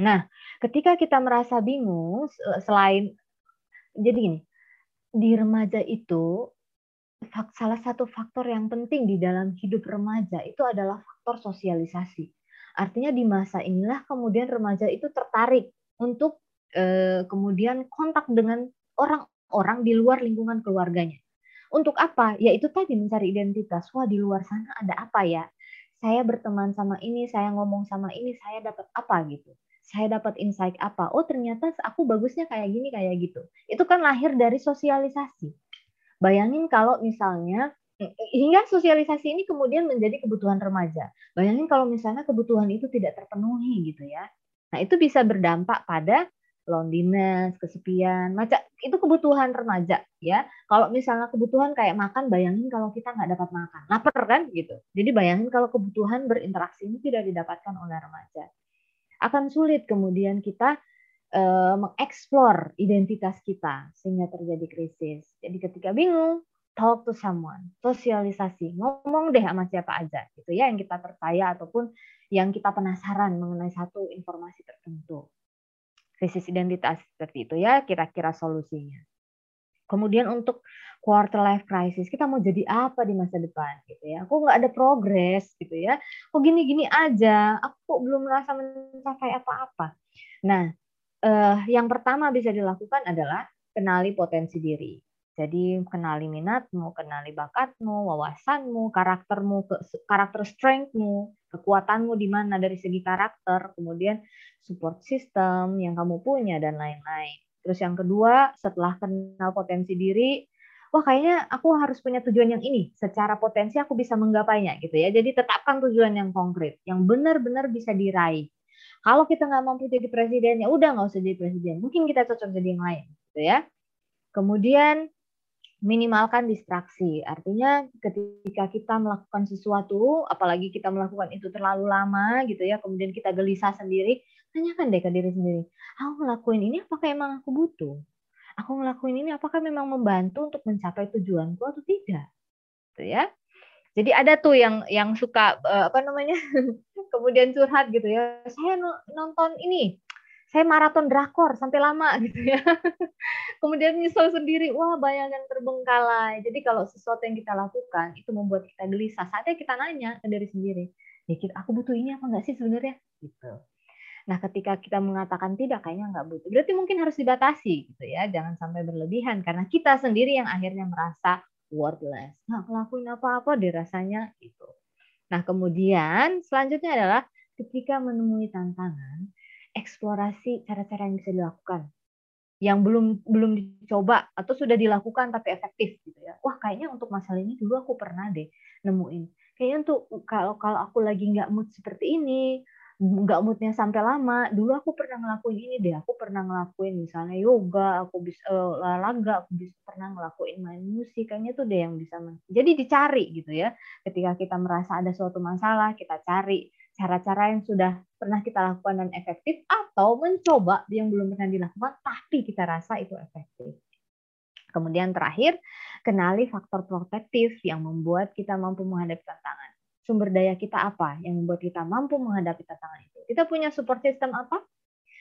Nah, ketika kita merasa bingung, selain jadi gini, di remaja itu salah satu faktor yang penting di dalam hidup remaja itu adalah faktor sosialisasi. Artinya di masa inilah kemudian remaja itu tertarik untuk eh, kemudian kontak dengan orang-orang di luar lingkungan keluarganya. Untuk apa? Ya itu tadi mencari identitas. Wah di luar sana ada apa ya? Saya berteman sama ini, saya ngomong sama ini, saya dapat apa gitu saya dapat insight apa? Oh, ternyata aku bagusnya kayak gini, kayak gitu. Itu kan lahir dari sosialisasi. Bayangin kalau misalnya hingga sosialisasi ini kemudian menjadi kebutuhan remaja. Bayangin kalau misalnya kebutuhan itu tidak terpenuhi gitu ya. Nah, itu bisa berdampak pada loneliness, kesepian, macam itu kebutuhan remaja ya. Kalau misalnya kebutuhan kayak makan, bayangin kalau kita nggak dapat makan, lapar kan gitu. Jadi bayangin kalau kebutuhan berinteraksi ini tidak didapatkan oleh remaja akan sulit kemudian kita uh, mengeksplor identitas kita sehingga terjadi krisis. Jadi ketika bingung, talk to someone, sosialisasi, ngomong deh sama siapa aja gitu ya yang kita percaya ataupun yang kita penasaran mengenai satu informasi tertentu. Krisis identitas seperti itu ya kira-kira solusinya. Kemudian untuk quarter life crisis, kita mau jadi apa di masa depan gitu ya. Aku nggak ada progres gitu ya. Kok gini-gini aja, aku belum merasa mencapai apa-apa. Nah, eh, yang pertama bisa dilakukan adalah kenali potensi diri. Jadi kenali minatmu, kenali bakatmu, wawasanmu, karaktermu, karakter strengthmu, kekuatanmu di mana dari segi karakter, kemudian support system yang kamu punya dan lain-lain. Terus yang kedua, setelah kenal potensi diri, wah kayaknya aku harus punya tujuan yang ini. Secara potensi aku bisa menggapainya gitu ya. Jadi tetapkan tujuan yang konkret, yang benar-benar bisa diraih. Kalau kita nggak mampu jadi presiden, ya udah nggak usah jadi presiden. Mungkin kita cocok jadi yang lain, gitu ya. Kemudian minimalkan distraksi. Artinya ketika kita melakukan sesuatu, apalagi kita melakukan itu terlalu lama gitu ya, kemudian kita gelisah sendiri, tanyakan deh ke diri sendiri, aku ngelakuin ini apakah emang aku butuh? Aku ngelakuin ini apakah memang membantu untuk mencapai tujuanku atau tidak? Gitu ya. Jadi ada tuh yang yang suka eh, apa namanya? kemudian curhat gitu ya. Saya nonton ini saya maraton drakor sampai lama gitu ya. Kemudian nyesel sendiri, wah bayangan terbengkalai. Jadi kalau sesuatu yang kita lakukan itu membuat kita gelisah, saatnya kita nanya ke diri sendiri, ya kita, aku butuh ini apa enggak sih sebenarnya? Gitu. Nah, ketika kita mengatakan tidak, kayaknya nggak butuh. Berarti mungkin harus dibatasi gitu ya, jangan sampai berlebihan karena kita sendiri yang akhirnya merasa worthless. Nggak ngelakuin apa-apa dirasanya itu. Nah, kemudian selanjutnya adalah ketika menemui tantangan, eksplorasi cara-cara yang bisa dilakukan yang belum belum dicoba atau sudah dilakukan tapi efektif gitu ya. Wah kayaknya untuk masalah ini dulu aku pernah deh nemuin. Kayaknya untuk kalau kalau aku lagi nggak mood seperti ini, nggak moodnya sampai lama. Dulu aku pernah ngelakuin ini deh. Aku pernah ngelakuin misalnya yoga, aku bisa uh, olahraga, aku bisa pernah ngelakuin main musik. Kayaknya tuh deh yang bisa. Jadi dicari gitu ya. Ketika kita merasa ada suatu masalah, kita cari cara-cara yang sudah pernah kita lakukan dan efektif atau mencoba yang belum pernah dilakukan tapi kita rasa itu efektif. Kemudian terakhir, kenali faktor protektif yang membuat kita mampu menghadapi tantangan. Sumber daya kita apa yang membuat kita mampu menghadapi tantangan itu? Kita punya support system apa?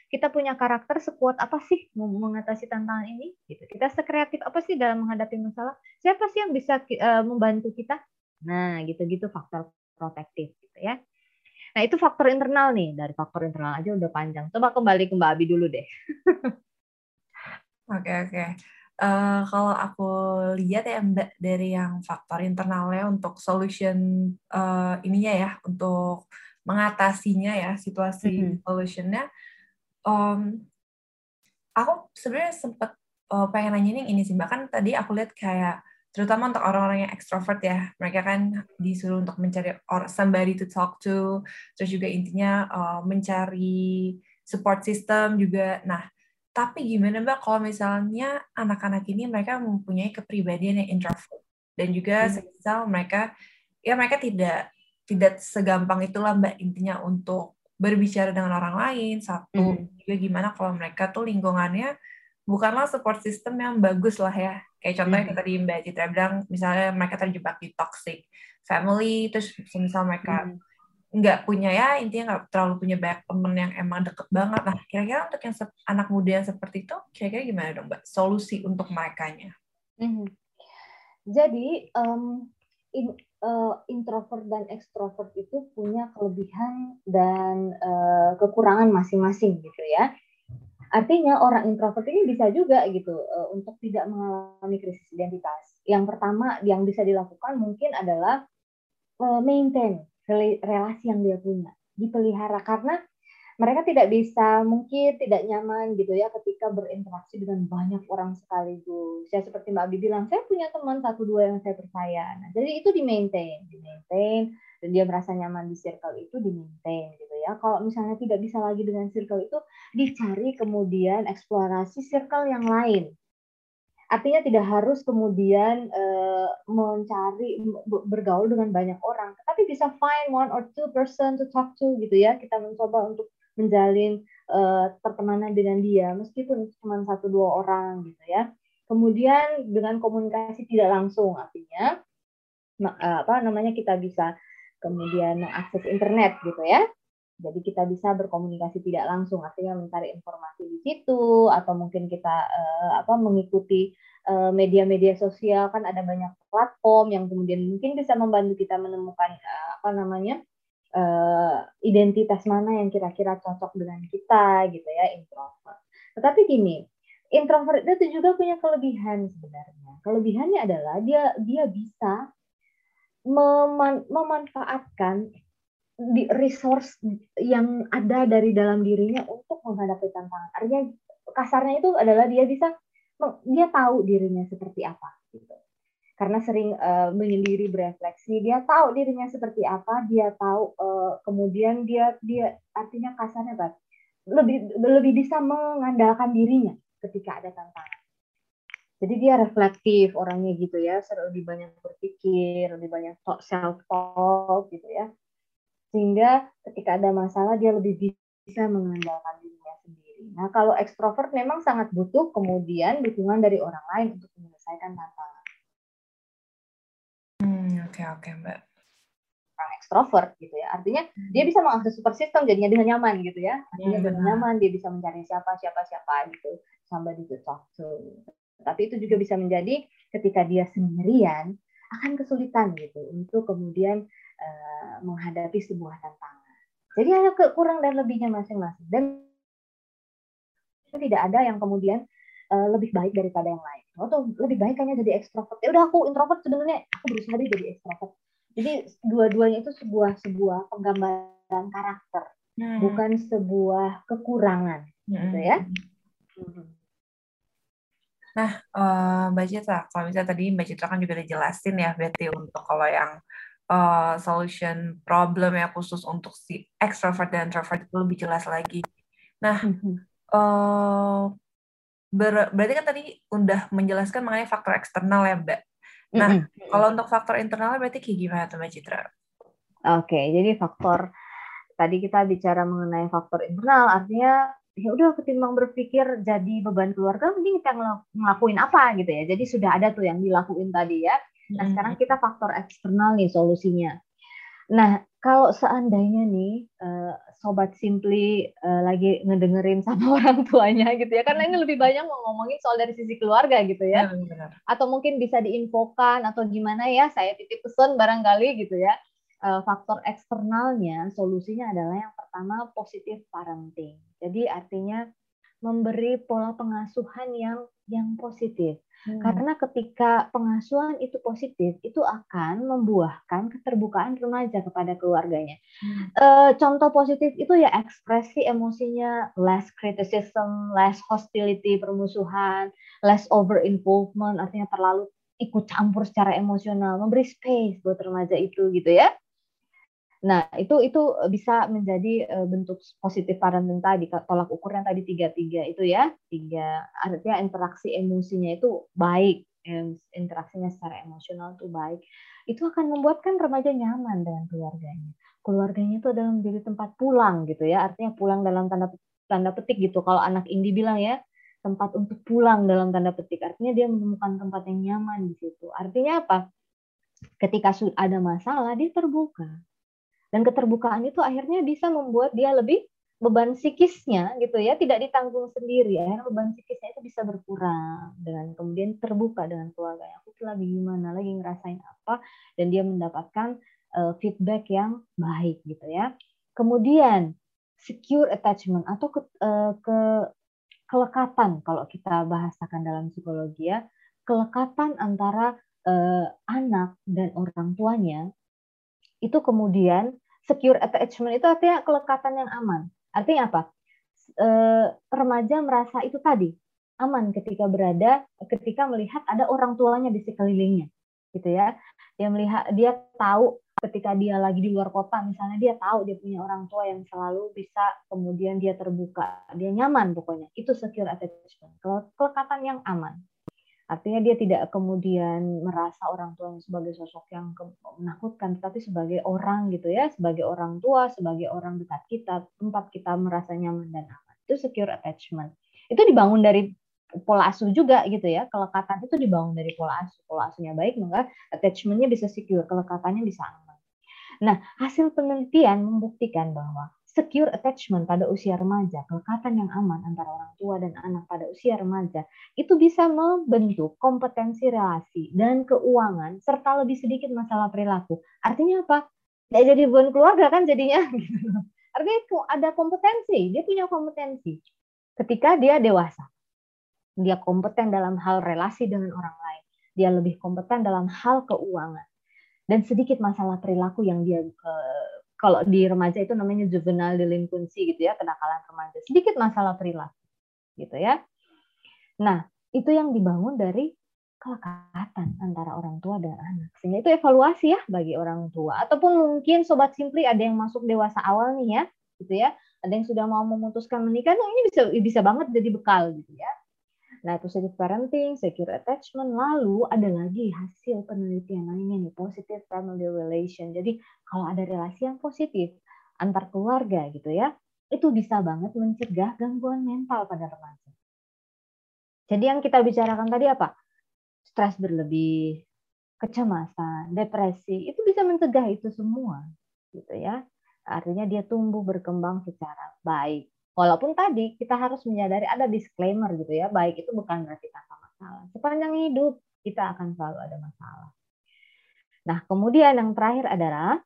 Kita punya karakter sekuat apa sih mengatasi tantangan ini? Gitu. Kita sekreatif apa sih dalam menghadapi masalah? Siapa sih yang bisa uh, membantu kita? Nah, gitu-gitu faktor protektif gitu ya. Nah, itu faktor internal nih. Dari faktor internal aja udah panjang. Coba kembali ke Mbak Abi dulu deh. Oke, oke. Uh, kalau aku lihat ya Mbak dari yang faktor internalnya untuk solution uh, ininya ya untuk mengatasinya ya situasi mm -hmm. solutionnya um, aku sebenarnya sempat uh, pengen nanya ini sih Mbak kan tadi aku lihat kayak terutama untuk orang-orang yang ekstrovert ya mereka kan disuruh untuk mencari or somebody to talk to terus juga intinya uh, mencari support system juga nah tapi gimana mbak kalau misalnya anak-anak ini mereka mempunyai kepribadian yang introvert dan juga hmm. semisal mereka ya mereka tidak tidak segampang itulah mbak intinya untuk berbicara dengan orang lain satu hmm. juga gimana kalau mereka tuh lingkungannya bukanlah support system yang bagus lah ya Kayak contohnya mm -hmm. tadi Mbak Citra bilang, misalnya mereka terjebak di toxic family, terus misal mereka mm -hmm. Nggak punya ya, intinya nggak terlalu punya banyak temen yang emang deket banget. Nah, kira-kira untuk yang anak muda yang seperti itu, kira-kira gimana dong Mbak? Solusi untuk mereka-nya? Mm -hmm. Jadi, um, in, uh, introvert dan ekstrovert itu punya kelebihan dan uh, kekurangan masing-masing gitu ya. Artinya orang introvert ini bisa juga gitu uh, untuk tidak mengalami krisis identitas. Yang pertama yang bisa dilakukan mungkin adalah uh, maintain relasi yang dia punya, dipelihara karena mereka tidak bisa mungkin tidak nyaman gitu ya ketika berinteraksi dengan banyak orang sekaligus. Ya seperti Mbak Abi bilang, saya punya teman satu dua yang saya percaya. Nah, jadi itu di maintain, di maintain dan dia merasa nyaman di circle itu di maintain gitu ya. Kalau misalnya tidak bisa lagi dengan circle itu, dicari kemudian eksplorasi circle yang lain. Artinya tidak harus kemudian uh, mencari bergaul dengan banyak orang, tapi bisa find one or two person to talk to gitu ya. Kita mencoba untuk menjalin uh, pertemanan dengan dia, meskipun cuma satu dua orang gitu ya. Kemudian dengan komunikasi tidak langsung artinya eh, apa namanya kita bisa kemudian mengakses internet gitu ya. Jadi kita bisa berkomunikasi tidak langsung, artinya mencari informasi di situ atau mungkin kita uh, apa mengikuti eh, media-media uh, sosial kan ada banyak platform yang kemudian mungkin bisa membantu kita menemukan uh, apa namanya identitas mana yang kira-kira cocok dengan kita gitu ya introvert. Tetapi gini, introvert itu juga punya kelebihan sebenarnya. Kelebihannya adalah dia dia bisa meman memanfaatkan di resource yang ada dari dalam dirinya untuk menghadapi tantangan. Artinya kasarnya itu adalah dia bisa dia tahu dirinya seperti apa gitu. Karena sering uh, menyendiri berefleksi, dia tahu dirinya seperti apa, dia tahu uh, kemudian dia dia artinya kasarnya apa? Lebih lebih bisa mengandalkan dirinya ketika ada tantangan. Jadi dia reflektif orangnya gitu ya, lebih banyak berpikir, lebih banyak self talk gitu ya sehingga ketika ada masalah dia lebih bisa mengandalkan dirinya sendiri. Nah, kalau ekstrovert memang sangat butuh kemudian dukungan dari orang lain untuk menyelesaikan tantangan. Hmm, oke okay, oke okay, Mbak. Orang ekstrovert gitu ya, artinya hmm. dia bisa mengakses super system jadinya dengan nyaman gitu ya, artinya hmm. dengan nyaman dia bisa mencari siapa siapa siapa gitu, sampai di talk to. Tapi itu juga bisa menjadi ketika dia sendirian akan kesulitan gitu untuk kemudian uh, menghadapi sebuah tantangan. Jadi hanya kekurang dan lebihnya masing-masing dan tidak ada yang kemudian uh, lebih baik daripada yang lain. Oh tuh lebih baik hanya jadi ekstrovert. Ya udah aku introvert sebenarnya aku berusaha jadi ekstrovert. Jadi dua-duanya itu sebuah sebuah penggambaran karakter, hmm. bukan sebuah kekurangan, gitu hmm. gitu ya. Hmm. Nah, uh, Mbak Citra, kalau misalnya tadi Mbak Citra kan juga dijelasin ya, berarti untuk kalau yang uh, solution problem yang khusus untuk si extrovert dan introvert itu lebih jelas lagi. Nah, uh, ber berarti kan tadi udah menjelaskan mengenai faktor eksternal ya, Mbak. Nah, mm-hmm. kalau untuk faktor internal berarti kayak gimana tuh Mbak Citra? Oke, okay, jadi faktor tadi kita bicara mengenai faktor internal, artinya ya udah ketimbang berpikir jadi beban keluarga, mending kita ngelakuin apa gitu ya. Jadi sudah ada tuh yang dilakuin tadi ya. Nah, sekarang kita faktor eksternal nih solusinya. Nah, kalau seandainya nih uh, sobat simply uh, lagi ngedengerin sama orang tuanya gitu ya, karena ini lebih banyak mau ngomongin soal dari sisi keluarga gitu ya. ya Atau mungkin bisa diinfokan atau gimana ya, saya titip pesan barangkali gitu ya. Uh, faktor eksternalnya solusinya adalah yang pertama positif parenting. Jadi artinya memberi pola pengasuhan yang yang positif. Hmm. Karena ketika pengasuhan itu positif, itu akan membuahkan keterbukaan remaja kepada keluarganya. Hmm. E, contoh positif itu ya ekspresi emosinya less criticism, less hostility, permusuhan, less over involvement, artinya terlalu ikut campur secara emosional, memberi space buat remaja itu gitu ya. Nah, itu itu bisa menjadi uh, bentuk positif parenting tadi, tolak ukur yang tadi tiga tiga itu ya, tiga artinya interaksi emosinya itu baik, interaksinya secara emosional itu baik, itu akan membuatkan remaja nyaman dengan keluarganya. Keluarganya itu adalah menjadi tempat pulang gitu ya, artinya pulang dalam tanda tanda petik gitu. Kalau anak Indi bilang ya, tempat untuk pulang dalam tanda petik, artinya dia menemukan tempat yang nyaman di situ. Artinya apa? Ketika ada masalah, dia terbuka dan keterbukaan itu akhirnya bisa membuat dia lebih beban psikisnya gitu ya. Tidak ditanggung sendiri. Ya beban psikisnya itu bisa berkurang. Dengan kemudian terbuka dengan keluarga. Aku tuh lagi gimana lagi ngerasain apa. Dan dia mendapatkan uh, feedback yang baik gitu ya. Kemudian secure attachment atau ke, uh, ke kelekatan. Kalau kita bahasakan dalam psikologi ya. Kelekatan antara uh, anak dan orang tuanya itu kemudian secure attachment itu artinya kelekatan yang aman. Artinya apa? E, remaja merasa itu tadi aman ketika berada, ketika melihat ada orang tuanya di sekelilingnya, gitu ya. Dia melihat, dia tahu ketika dia lagi di luar kota, misalnya dia tahu dia punya orang tua yang selalu bisa kemudian dia terbuka, dia nyaman pokoknya. Itu secure attachment, kelekatan yang aman. Artinya dia tidak kemudian merasa orang tuanya sebagai sosok yang menakutkan, tapi sebagai orang gitu ya, sebagai orang tua, sebagai orang dekat kita, tempat kita merasa nyaman dan aman. Itu secure attachment. Itu dibangun dari pola asuh juga gitu ya. Kelekatan itu dibangun dari pola asuh. Pola asuhnya baik, maka attachmentnya bisa secure, kelekatannya bisa aman. Nah, hasil penelitian membuktikan bahwa secure attachment pada usia remaja, kelekatan yang aman antara orang tua dan anak pada usia remaja, itu bisa membentuk kompetensi relasi dan keuangan serta lebih sedikit masalah perilaku. Artinya apa? Nggak jadi beban keluarga kan jadinya. Artinya ada kompetensi, dia punya kompetensi. Ketika dia dewasa, dia kompeten dalam hal relasi dengan orang lain, dia lebih kompeten dalam hal keuangan, dan sedikit masalah perilaku yang dia uh, kalau di remaja itu namanya juvenile delinquency gitu ya, kenakalan remaja. Sedikit masalah perilaku gitu ya. Nah, itu yang dibangun dari kelekatan antara orang tua dan anak. Sehingga itu evaluasi ya bagi orang tua. Ataupun mungkin sobat simply ada yang masuk dewasa awal nih ya, gitu ya. Ada yang sudah mau memutuskan menikah, nah ini bisa bisa banget jadi bekal gitu ya. Nah, positive parenting, secure attachment, lalu ada lagi hasil penelitian lainnya nih, positive family relation. Jadi, kalau ada relasi yang positif antar keluarga gitu ya, itu bisa banget mencegah gangguan mental pada remaja. Jadi yang kita bicarakan tadi apa? Stres berlebih, kecemasan, depresi, itu bisa mencegah itu semua gitu ya. Artinya dia tumbuh berkembang secara baik. Walaupun tadi kita harus menyadari ada disclaimer gitu ya, baik itu bukan berarti tanpa masalah. Sepanjang hidup kita akan selalu ada masalah. Nah, kemudian yang terakhir adalah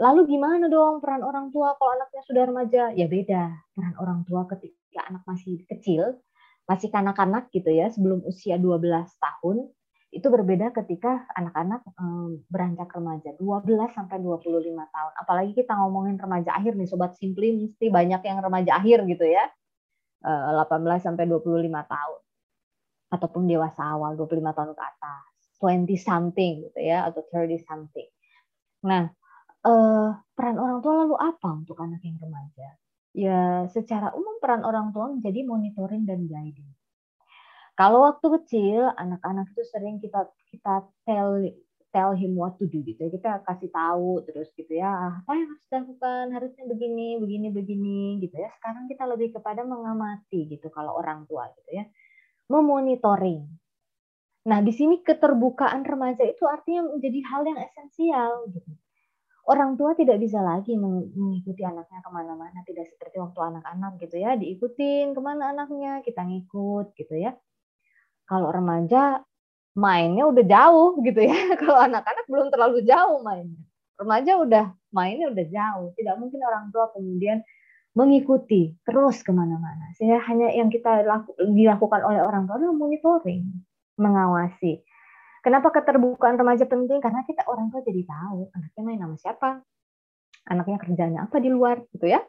lalu gimana dong peran orang tua kalau anaknya sudah remaja? Ya beda. Peran orang tua ketika anak masih kecil, masih kanak-kanak gitu ya, sebelum usia 12 tahun, itu berbeda ketika anak-anak beranjak remaja 12 sampai 25 tahun. Apalagi kita ngomongin remaja akhir nih sobat Simply mesti banyak yang remaja akhir gitu ya. 18 sampai 25 tahun. Ataupun dewasa awal 25 tahun ke atas. 20 something gitu ya atau 30 something. Nah, peran orang tua lalu apa untuk anak yang remaja? Ya, secara umum peran orang tua menjadi monitoring dan guiding kalau waktu kecil, anak-anak itu sering kita kita tell tell him what to do gitu ya. Kita kasih tahu terus gitu ya, apa yang harus dilakukan, harusnya begini, begini, begini gitu ya. Sekarang kita lebih kepada mengamati gitu kalau orang tua gitu ya. Memonitoring. Nah, di sini keterbukaan remaja itu artinya menjadi hal yang esensial gitu. Orang tua tidak bisa lagi mengikuti anaknya ke mana-mana, tidak seperti waktu anak-anak gitu ya, diikutin ke mana anaknya, kita ngikut gitu ya kalau remaja mainnya udah jauh gitu ya. Kalau anak-anak belum terlalu jauh mainnya. Remaja udah mainnya udah jauh. Tidak mungkin orang tua kemudian mengikuti terus ke mana-mana. Sehingga hanya yang kita laku, dilakukan oleh orang tua adalah monitoring, mengawasi. Kenapa keterbukaan remaja penting? Karena kita orang tua jadi tahu anaknya main sama siapa, anaknya kerjanya apa di luar gitu ya.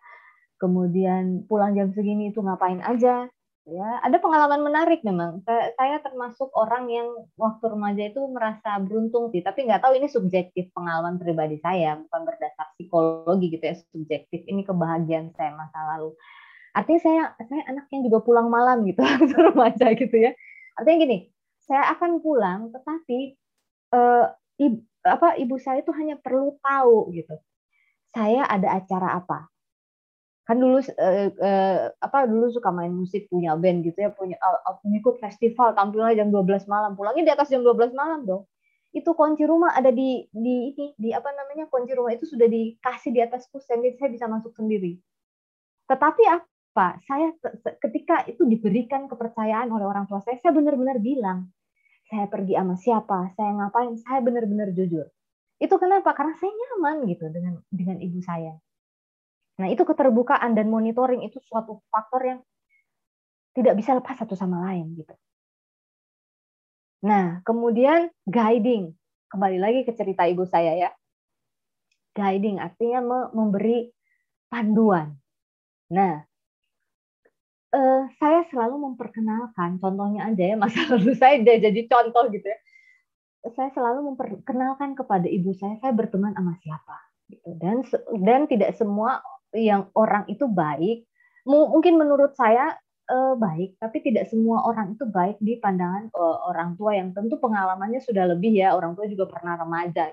Kemudian pulang jam segini itu ngapain aja, ya ada pengalaman menarik memang. Saya termasuk orang yang waktu remaja itu merasa beruntung sih tapi nggak tahu ini subjektif pengalaman pribadi saya bukan berdasar psikologi gitu ya subjektif. Ini kebahagiaan saya masa lalu. Artinya saya saya anak yang juga pulang malam gitu waktu remaja gitu ya. Artinya gini saya akan pulang tetapi eh, ibu, apa ibu saya itu hanya perlu tahu gitu saya ada acara apa kan dulu uh, uh, apa dulu suka main musik punya band gitu ya punya uh, ngikut festival tampilnya jam 12 malam. Pulangnya di atas jam 12 malam dong. Itu kunci rumah ada di di ini di apa namanya kunci rumah itu sudah dikasih di atas kusen jadi saya bisa masuk sendiri. Tetapi apa? Saya ketika itu diberikan kepercayaan oleh orang tua saya saya benar-benar bilang saya pergi sama siapa? Saya ngapain? Saya benar-benar jujur. Itu kenapa? Karena saya nyaman gitu dengan dengan ibu saya Nah, itu keterbukaan dan monitoring itu suatu faktor yang tidak bisa lepas satu sama lain gitu. Nah, kemudian guiding. Kembali lagi ke cerita ibu saya ya. Guiding artinya memberi panduan. Nah, eh, saya selalu memperkenalkan, contohnya aja ya, masa lalu saya jadi contoh gitu ya. Saya selalu memperkenalkan kepada ibu saya, saya berteman sama siapa. Gitu. Dan dan tidak semua yang orang itu baik, mungkin menurut saya uh, baik, tapi tidak semua orang itu baik di pandangan uh, orang tua yang tentu pengalamannya sudah lebih ya, orang tua juga pernah remaja.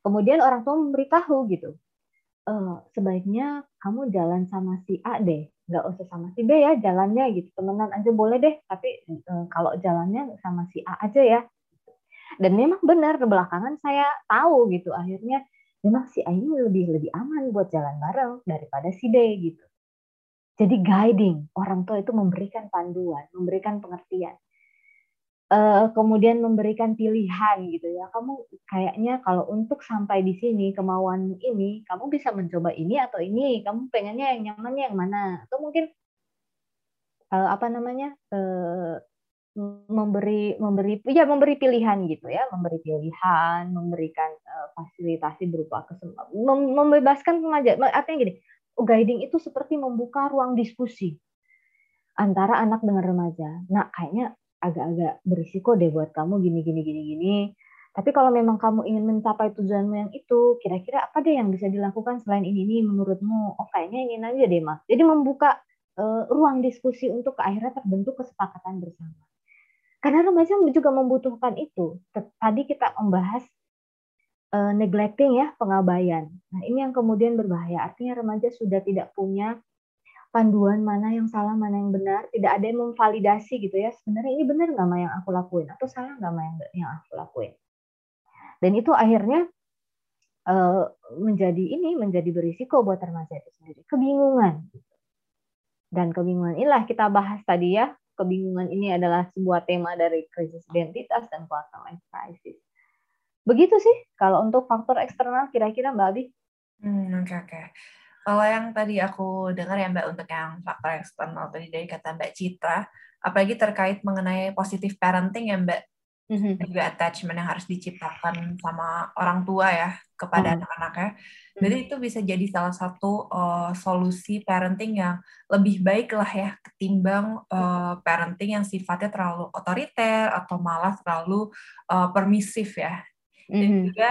Kemudian orang tua memberitahu gitu, uh, sebaiknya kamu jalan sama si A deh, nggak usah sama si B ya jalannya gitu. Temenan aja boleh deh, tapi uh, kalau jalannya sama si A aja ya. Dan memang benar belakangan saya tahu gitu akhirnya memang si A ini lebih lebih aman buat jalan bareng daripada si B gitu. Jadi guiding, orang tua itu memberikan panduan, memberikan pengertian. Uh, kemudian memberikan pilihan gitu ya. Kamu kayaknya kalau untuk sampai di sini kemauan ini, kamu bisa mencoba ini atau ini. Kamu pengennya yang nyamannya yang mana? Atau mungkin uh, apa namanya? Uh, memberi memberi ya memberi pilihan gitu ya memberi pilihan memberikan uh, fasilitasi berupa kesempatan mem membebaskan remaja artinya gini guiding itu seperti membuka ruang diskusi antara anak dengan remaja. Nah, kayaknya agak-agak berisiko deh buat kamu gini gini gini gini. Tapi kalau memang kamu ingin mencapai tujuanmu yang itu, kira-kira apa deh yang bisa dilakukan selain ini nih menurutmu? Oh, kayaknya ingin aja deh, Mas. Jadi membuka uh, ruang diskusi untuk akhirnya terbentuk kesepakatan bersama. Karena remaja juga membutuhkan itu. Tadi kita membahas uh, neglecting ya, pengabaian. Nah, ini yang kemudian berbahaya. Artinya remaja sudah tidak punya panduan mana yang salah, mana yang benar, tidak ada yang memvalidasi gitu ya. Sebenarnya ini benar nggak yang aku lakuin atau salah nggak yang yang aku lakuin. Dan itu akhirnya uh, menjadi ini menjadi berisiko buat remaja itu sendiri, kebingungan. Dan kebingungan inilah kita bahas tadi ya. Kebingungan ini adalah sebuah tema dari krisis identitas dan quarter life crisis Begitu sih kalau untuk faktor eksternal kira-kira Mbak Abi. Hmm, oke okay, oke. Okay. Kalau yang tadi aku dengar ya Mbak untuk yang faktor eksternal tadi dari kata Mbak Citra, apalagi terkait mengenai positif parenting ya Mbak, mm-hmm. juga attachment yang harus diciptakan sama orang tua ya kepada mm-hmm. anak-anaknya. Jadi mm-hmm. itu bisa jadi salah satu uh, solusi parenting yang lebih baik lah ya ketimbang uh, parenting yang sifatnya terlalu otoriter atau malah terlalu uh, permisif ya dan mm-hmm. juga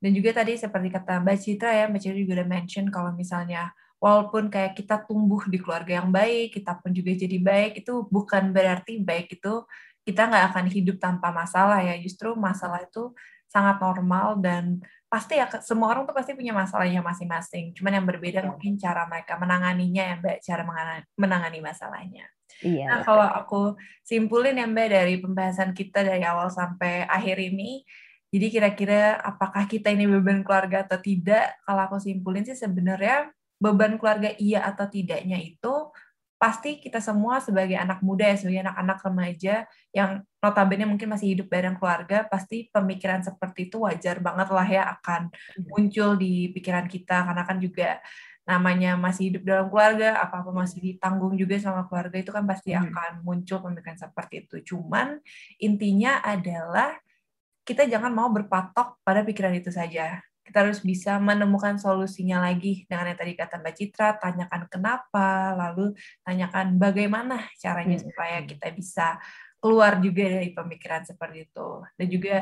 dan juga tadi seperti kata Mbak Citra ya Mbak Citra juga udah mention kalau misalnya walaupun kayak kita tumbuh di keluarga yang baik kita pun juga jadi baik itu bukan berarti baik itu kita nggak akan hidup tanpa masalah ya justru masalah itu sangat normal dan pasti ya semua orang tuh pasti punya masalahnya masing-masing cuman yang berbeda mungkin cara mereka menanganinya ya mbak cara menangani masalahnya Iya. Nah, kalau aku simpulin ya Mbak dari pembahasan kita dari awal sampai akhir ini, jadi kira-kira apakah kita ini beban keluarga atau tidak? Kalau aku simpulin sih sebenarnya beban keluarga iya atau tidaknya itu pasti kita semua sebagai anak muda ya, sebagai anak-anak remaja yang notabene mungkin masih hidup bareng keluarga, pasti pemikiran seperti itu wajar banget lah ya akan hmm. muncul di pikiran kita karena kan juga namanya masih hidup dalam keluarga, apa-apa masih ditanggung juga sama keluarga itu kan pasti hmm. akan muncul pemikiran seperti itu. Cuman intinya adalah kita jangan mau berpatok pada pikiran itu saja. Kita harus bisa menemukan solusinya lagi dengan yang tadi kata Mbak Citra, tanyakan kenapa, lalu tanyakan bagaimana caranya hmm. supaya kita bisa keluar juga dari pemikiran seperti itu. Dan juga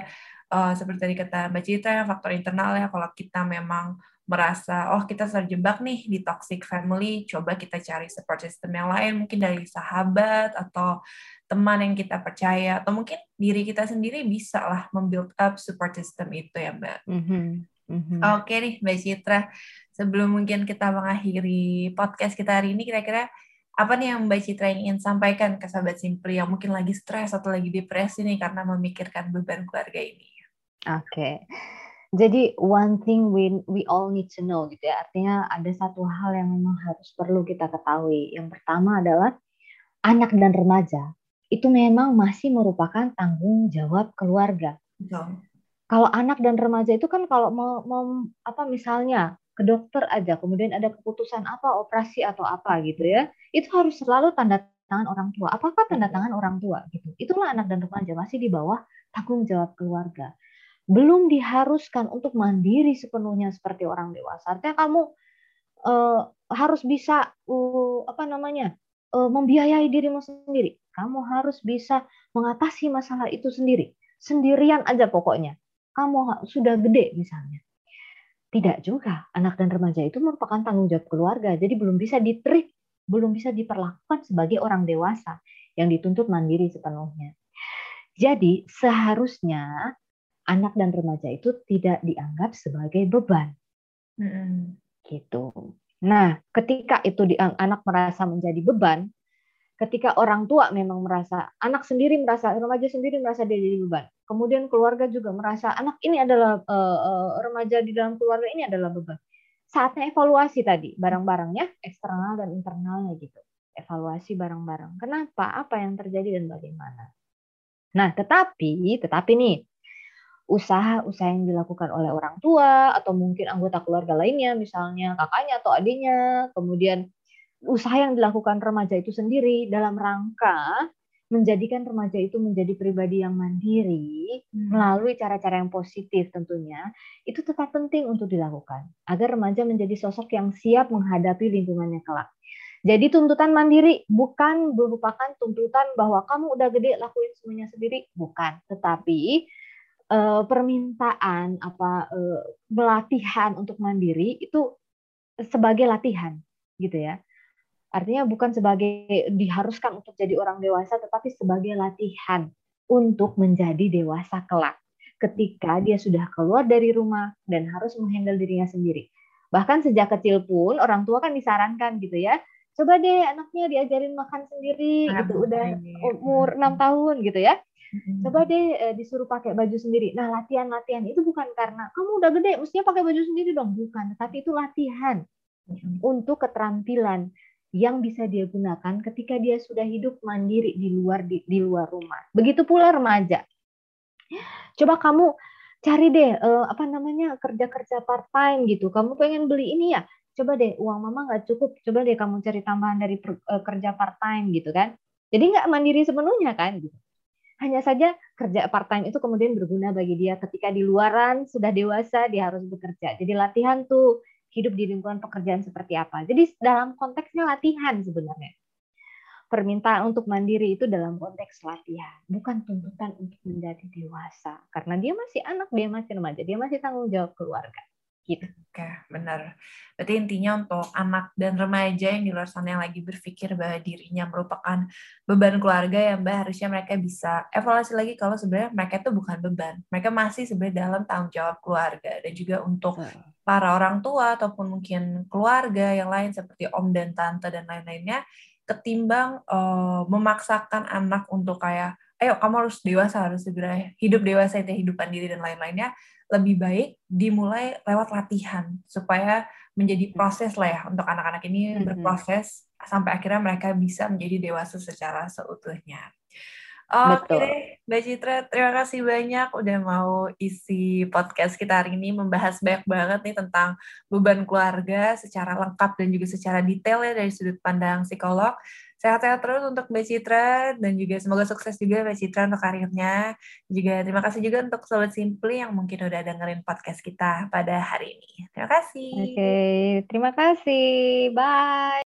uh, seperti tadi kata Mbak Citra, faktor internal ya, kalau kita memang merasa, oh kita terjebak nih di toxic family, coba kita cari support system yang lain, mungkin dari sahabat atau teman yang kita percaya atau mungkin diri kita sendiri bisa lah membuild up support system itu ya Mbak. Mm-hmm. Mm-hmm. Oke nih Mbak Citra, sebelum mungkin kita mengakhiri podcast kita hari ini, kira-kira apa nih yang Mbak Citra ingin sampaikan ke sahabat Simply yang mungkin lagi stres atau lagi depresi nih karena memikirkan beban keluarga ini? Oke. Okay. Jadi one thing we we all need to know gitu ya. Artinya ada satu hal yang memang harus perlu kita ketahui. Yang pertama adalah anak dan remaja itu memang masih merupakan tanggung jawab keluarga. Betul. Kalau anak dan remaja itu kan kalau mau, mau apa misalnya ke dokter aja, kemudian ada keputusan apa operasi atau apa gitu ya, itu harus selalu tanda tangan orang tua. Apakah tanda tangan orang tua gitu? Itulah anak dan remaja masih di bawah tanggung jawab keluarga. Belum diharuskan untuk mandiri sepenuhnya seperti orang dewasa. Artinya kamu uh, harus bisa uh, apa namanya uh, membiayai dirimu sendiri kamu harus bisa mengatasi masalah itu sendiri. Sendirian aja pokoknya. Kamu sudah gede misalnya. Tidak juga. Anak dan remaja itu merupakan tanggung jawab keluarga. Jadi belum bisa ditreat, belum bisa diperlakukan sebagai orang dewasa yang dituntut mandiri sepenuhnya. Jadi seharusnya anak dan remaja itu tidak dianggap sebagai beban. Gitu. Nah, ketika itu di, anak merasa menjadi beban, ketika orang tua memang merasa anak sendiri merasa remaja sendiri merasa dia jadi beban. Kemudian keluarga juga merasa anak ini adalah uh, uh, remaja di dalam keluarga ini adalah beban. Saatnya evaluasi tadi barang-barangnya eksternal dan internalnya gitu. Evaluasi barang-barang. Kenapa? Apa yang terjadi dan bagaimana? Nah, tetapi tetapi nih usaha-usaha yang dilakukan oleh orang tua atau mungkin anggota keluarga lainnya, misalnya kakaknya atau adiknya, kemudian usaha yang dilakukan remaja itu sendiri dalam rangka menjadikan remaja itu menjadi pribadi yang mandiri hmm. melalui cara-cara yang positif tentunya itu tetap penting untuk dilakukan agar remaja menjadi sosok yang siap menghadapi lingkungannya kelak. Jadi tuntutan mandiri bukan merupakan tuntutan bahwa kamu udah gede lakuin semuanya sendiri, bukan. Tetapi uh, permintaan apa uh, pelatihan untuk mandiri itu sebagai latihan gitu ya artinya bukan sebagai diharuskan untuk jadi orang dewasa tetapi sebagai latihan untuk menjadi dewasa kelak. Ketika dia sudah keluar dari rumah dan harus menghandle dirinya sendiri. Bahkan sejak kecil pun orang tua kan disarankan gitu ya coba deh anaknya diajarin makan sendiri nah, gitu udah umur enam tahun gitu ya. Coba deh eh, disuruh pakai baju sendiri. Nah, latihan-latihan itu bukan karena kamu udah gede, mestinya pakai baju sendiri dong, bukan. Tapi itu latihan untuk keterampilan yang bisa dia gunakan ketika dia sudah hidup mandiri di luar di, di luar rumah. Begitu pula remaja. Coba kamu cari deh uh, apa namanya kerja-kerja part time gitu. Kamu pengen beli ini ya? Coba deh uang mama nggak cukup. Coba deh kamu cari tambahan dari per, uh, kerja part time gitu kan. Jadi nggak mandiri sepenuhnya kan gitu hanya saja kerja part time itu kemudian berguna bagi dia ketika di luaran sudah dewasa dia harus bekerja. Jadi latihan tuh hidup di lingkungan pekerjaan seperti apa. Jadi dalam konteksnya latihan sebenarnya. Permintaan untuk mandiri itu dalam konteks latihan, bukan tuntutan untuk menjadi dewasa. Karena dia masih anak, dia masih remaja, dia masih tanggung jawab keluarga gitu. Oke, benar. Berarti intinya untuk anak dan remaja yang di luar sana yang lagi berpikir bahwa dirinya merupakan beban keluarga ya Mbak, harusnya mereka bisa evaluasi lagi kalau sebenarnya mereka itu bukan beban. Mereka masih sebenarnya dalam tanggung jawab keluarga dan juga untuk para orang tua ataupun mungkin keluarga yang lain seperti om dan tante dan lain-lainnya ketimbang uh, memaksakan anak untuk kayak ayo kamu harus dewasa harus segera hidup dewasa itu hidupan diri dan lain-lainnya lebih baik dimulai lewat latihan supaya menjadi hmm. proses lah ya untuk anak-anak ini hmm. berproses sampai akhirnya mereka bisa menjadi dewasa secara seutuhnya. Oke okay, Mbak Citra, terima kasih banyak udah mau isi podcast kita hari ini membahas banyak banget nih tentang beban keluarga secara lengkap dan juga secara detail ya dari sudut pandang psikolog. Sehat-sehat terus untuk Mbak Citra dan juga semoga sukses juga Mbak Citra untuk karirnya. Juga terima kasih juga untuk Sobat Simply yang mungkin udah dengerin podcast kita pada hari ini. Terima kasih. Oke, okay, terima kasih. Bye.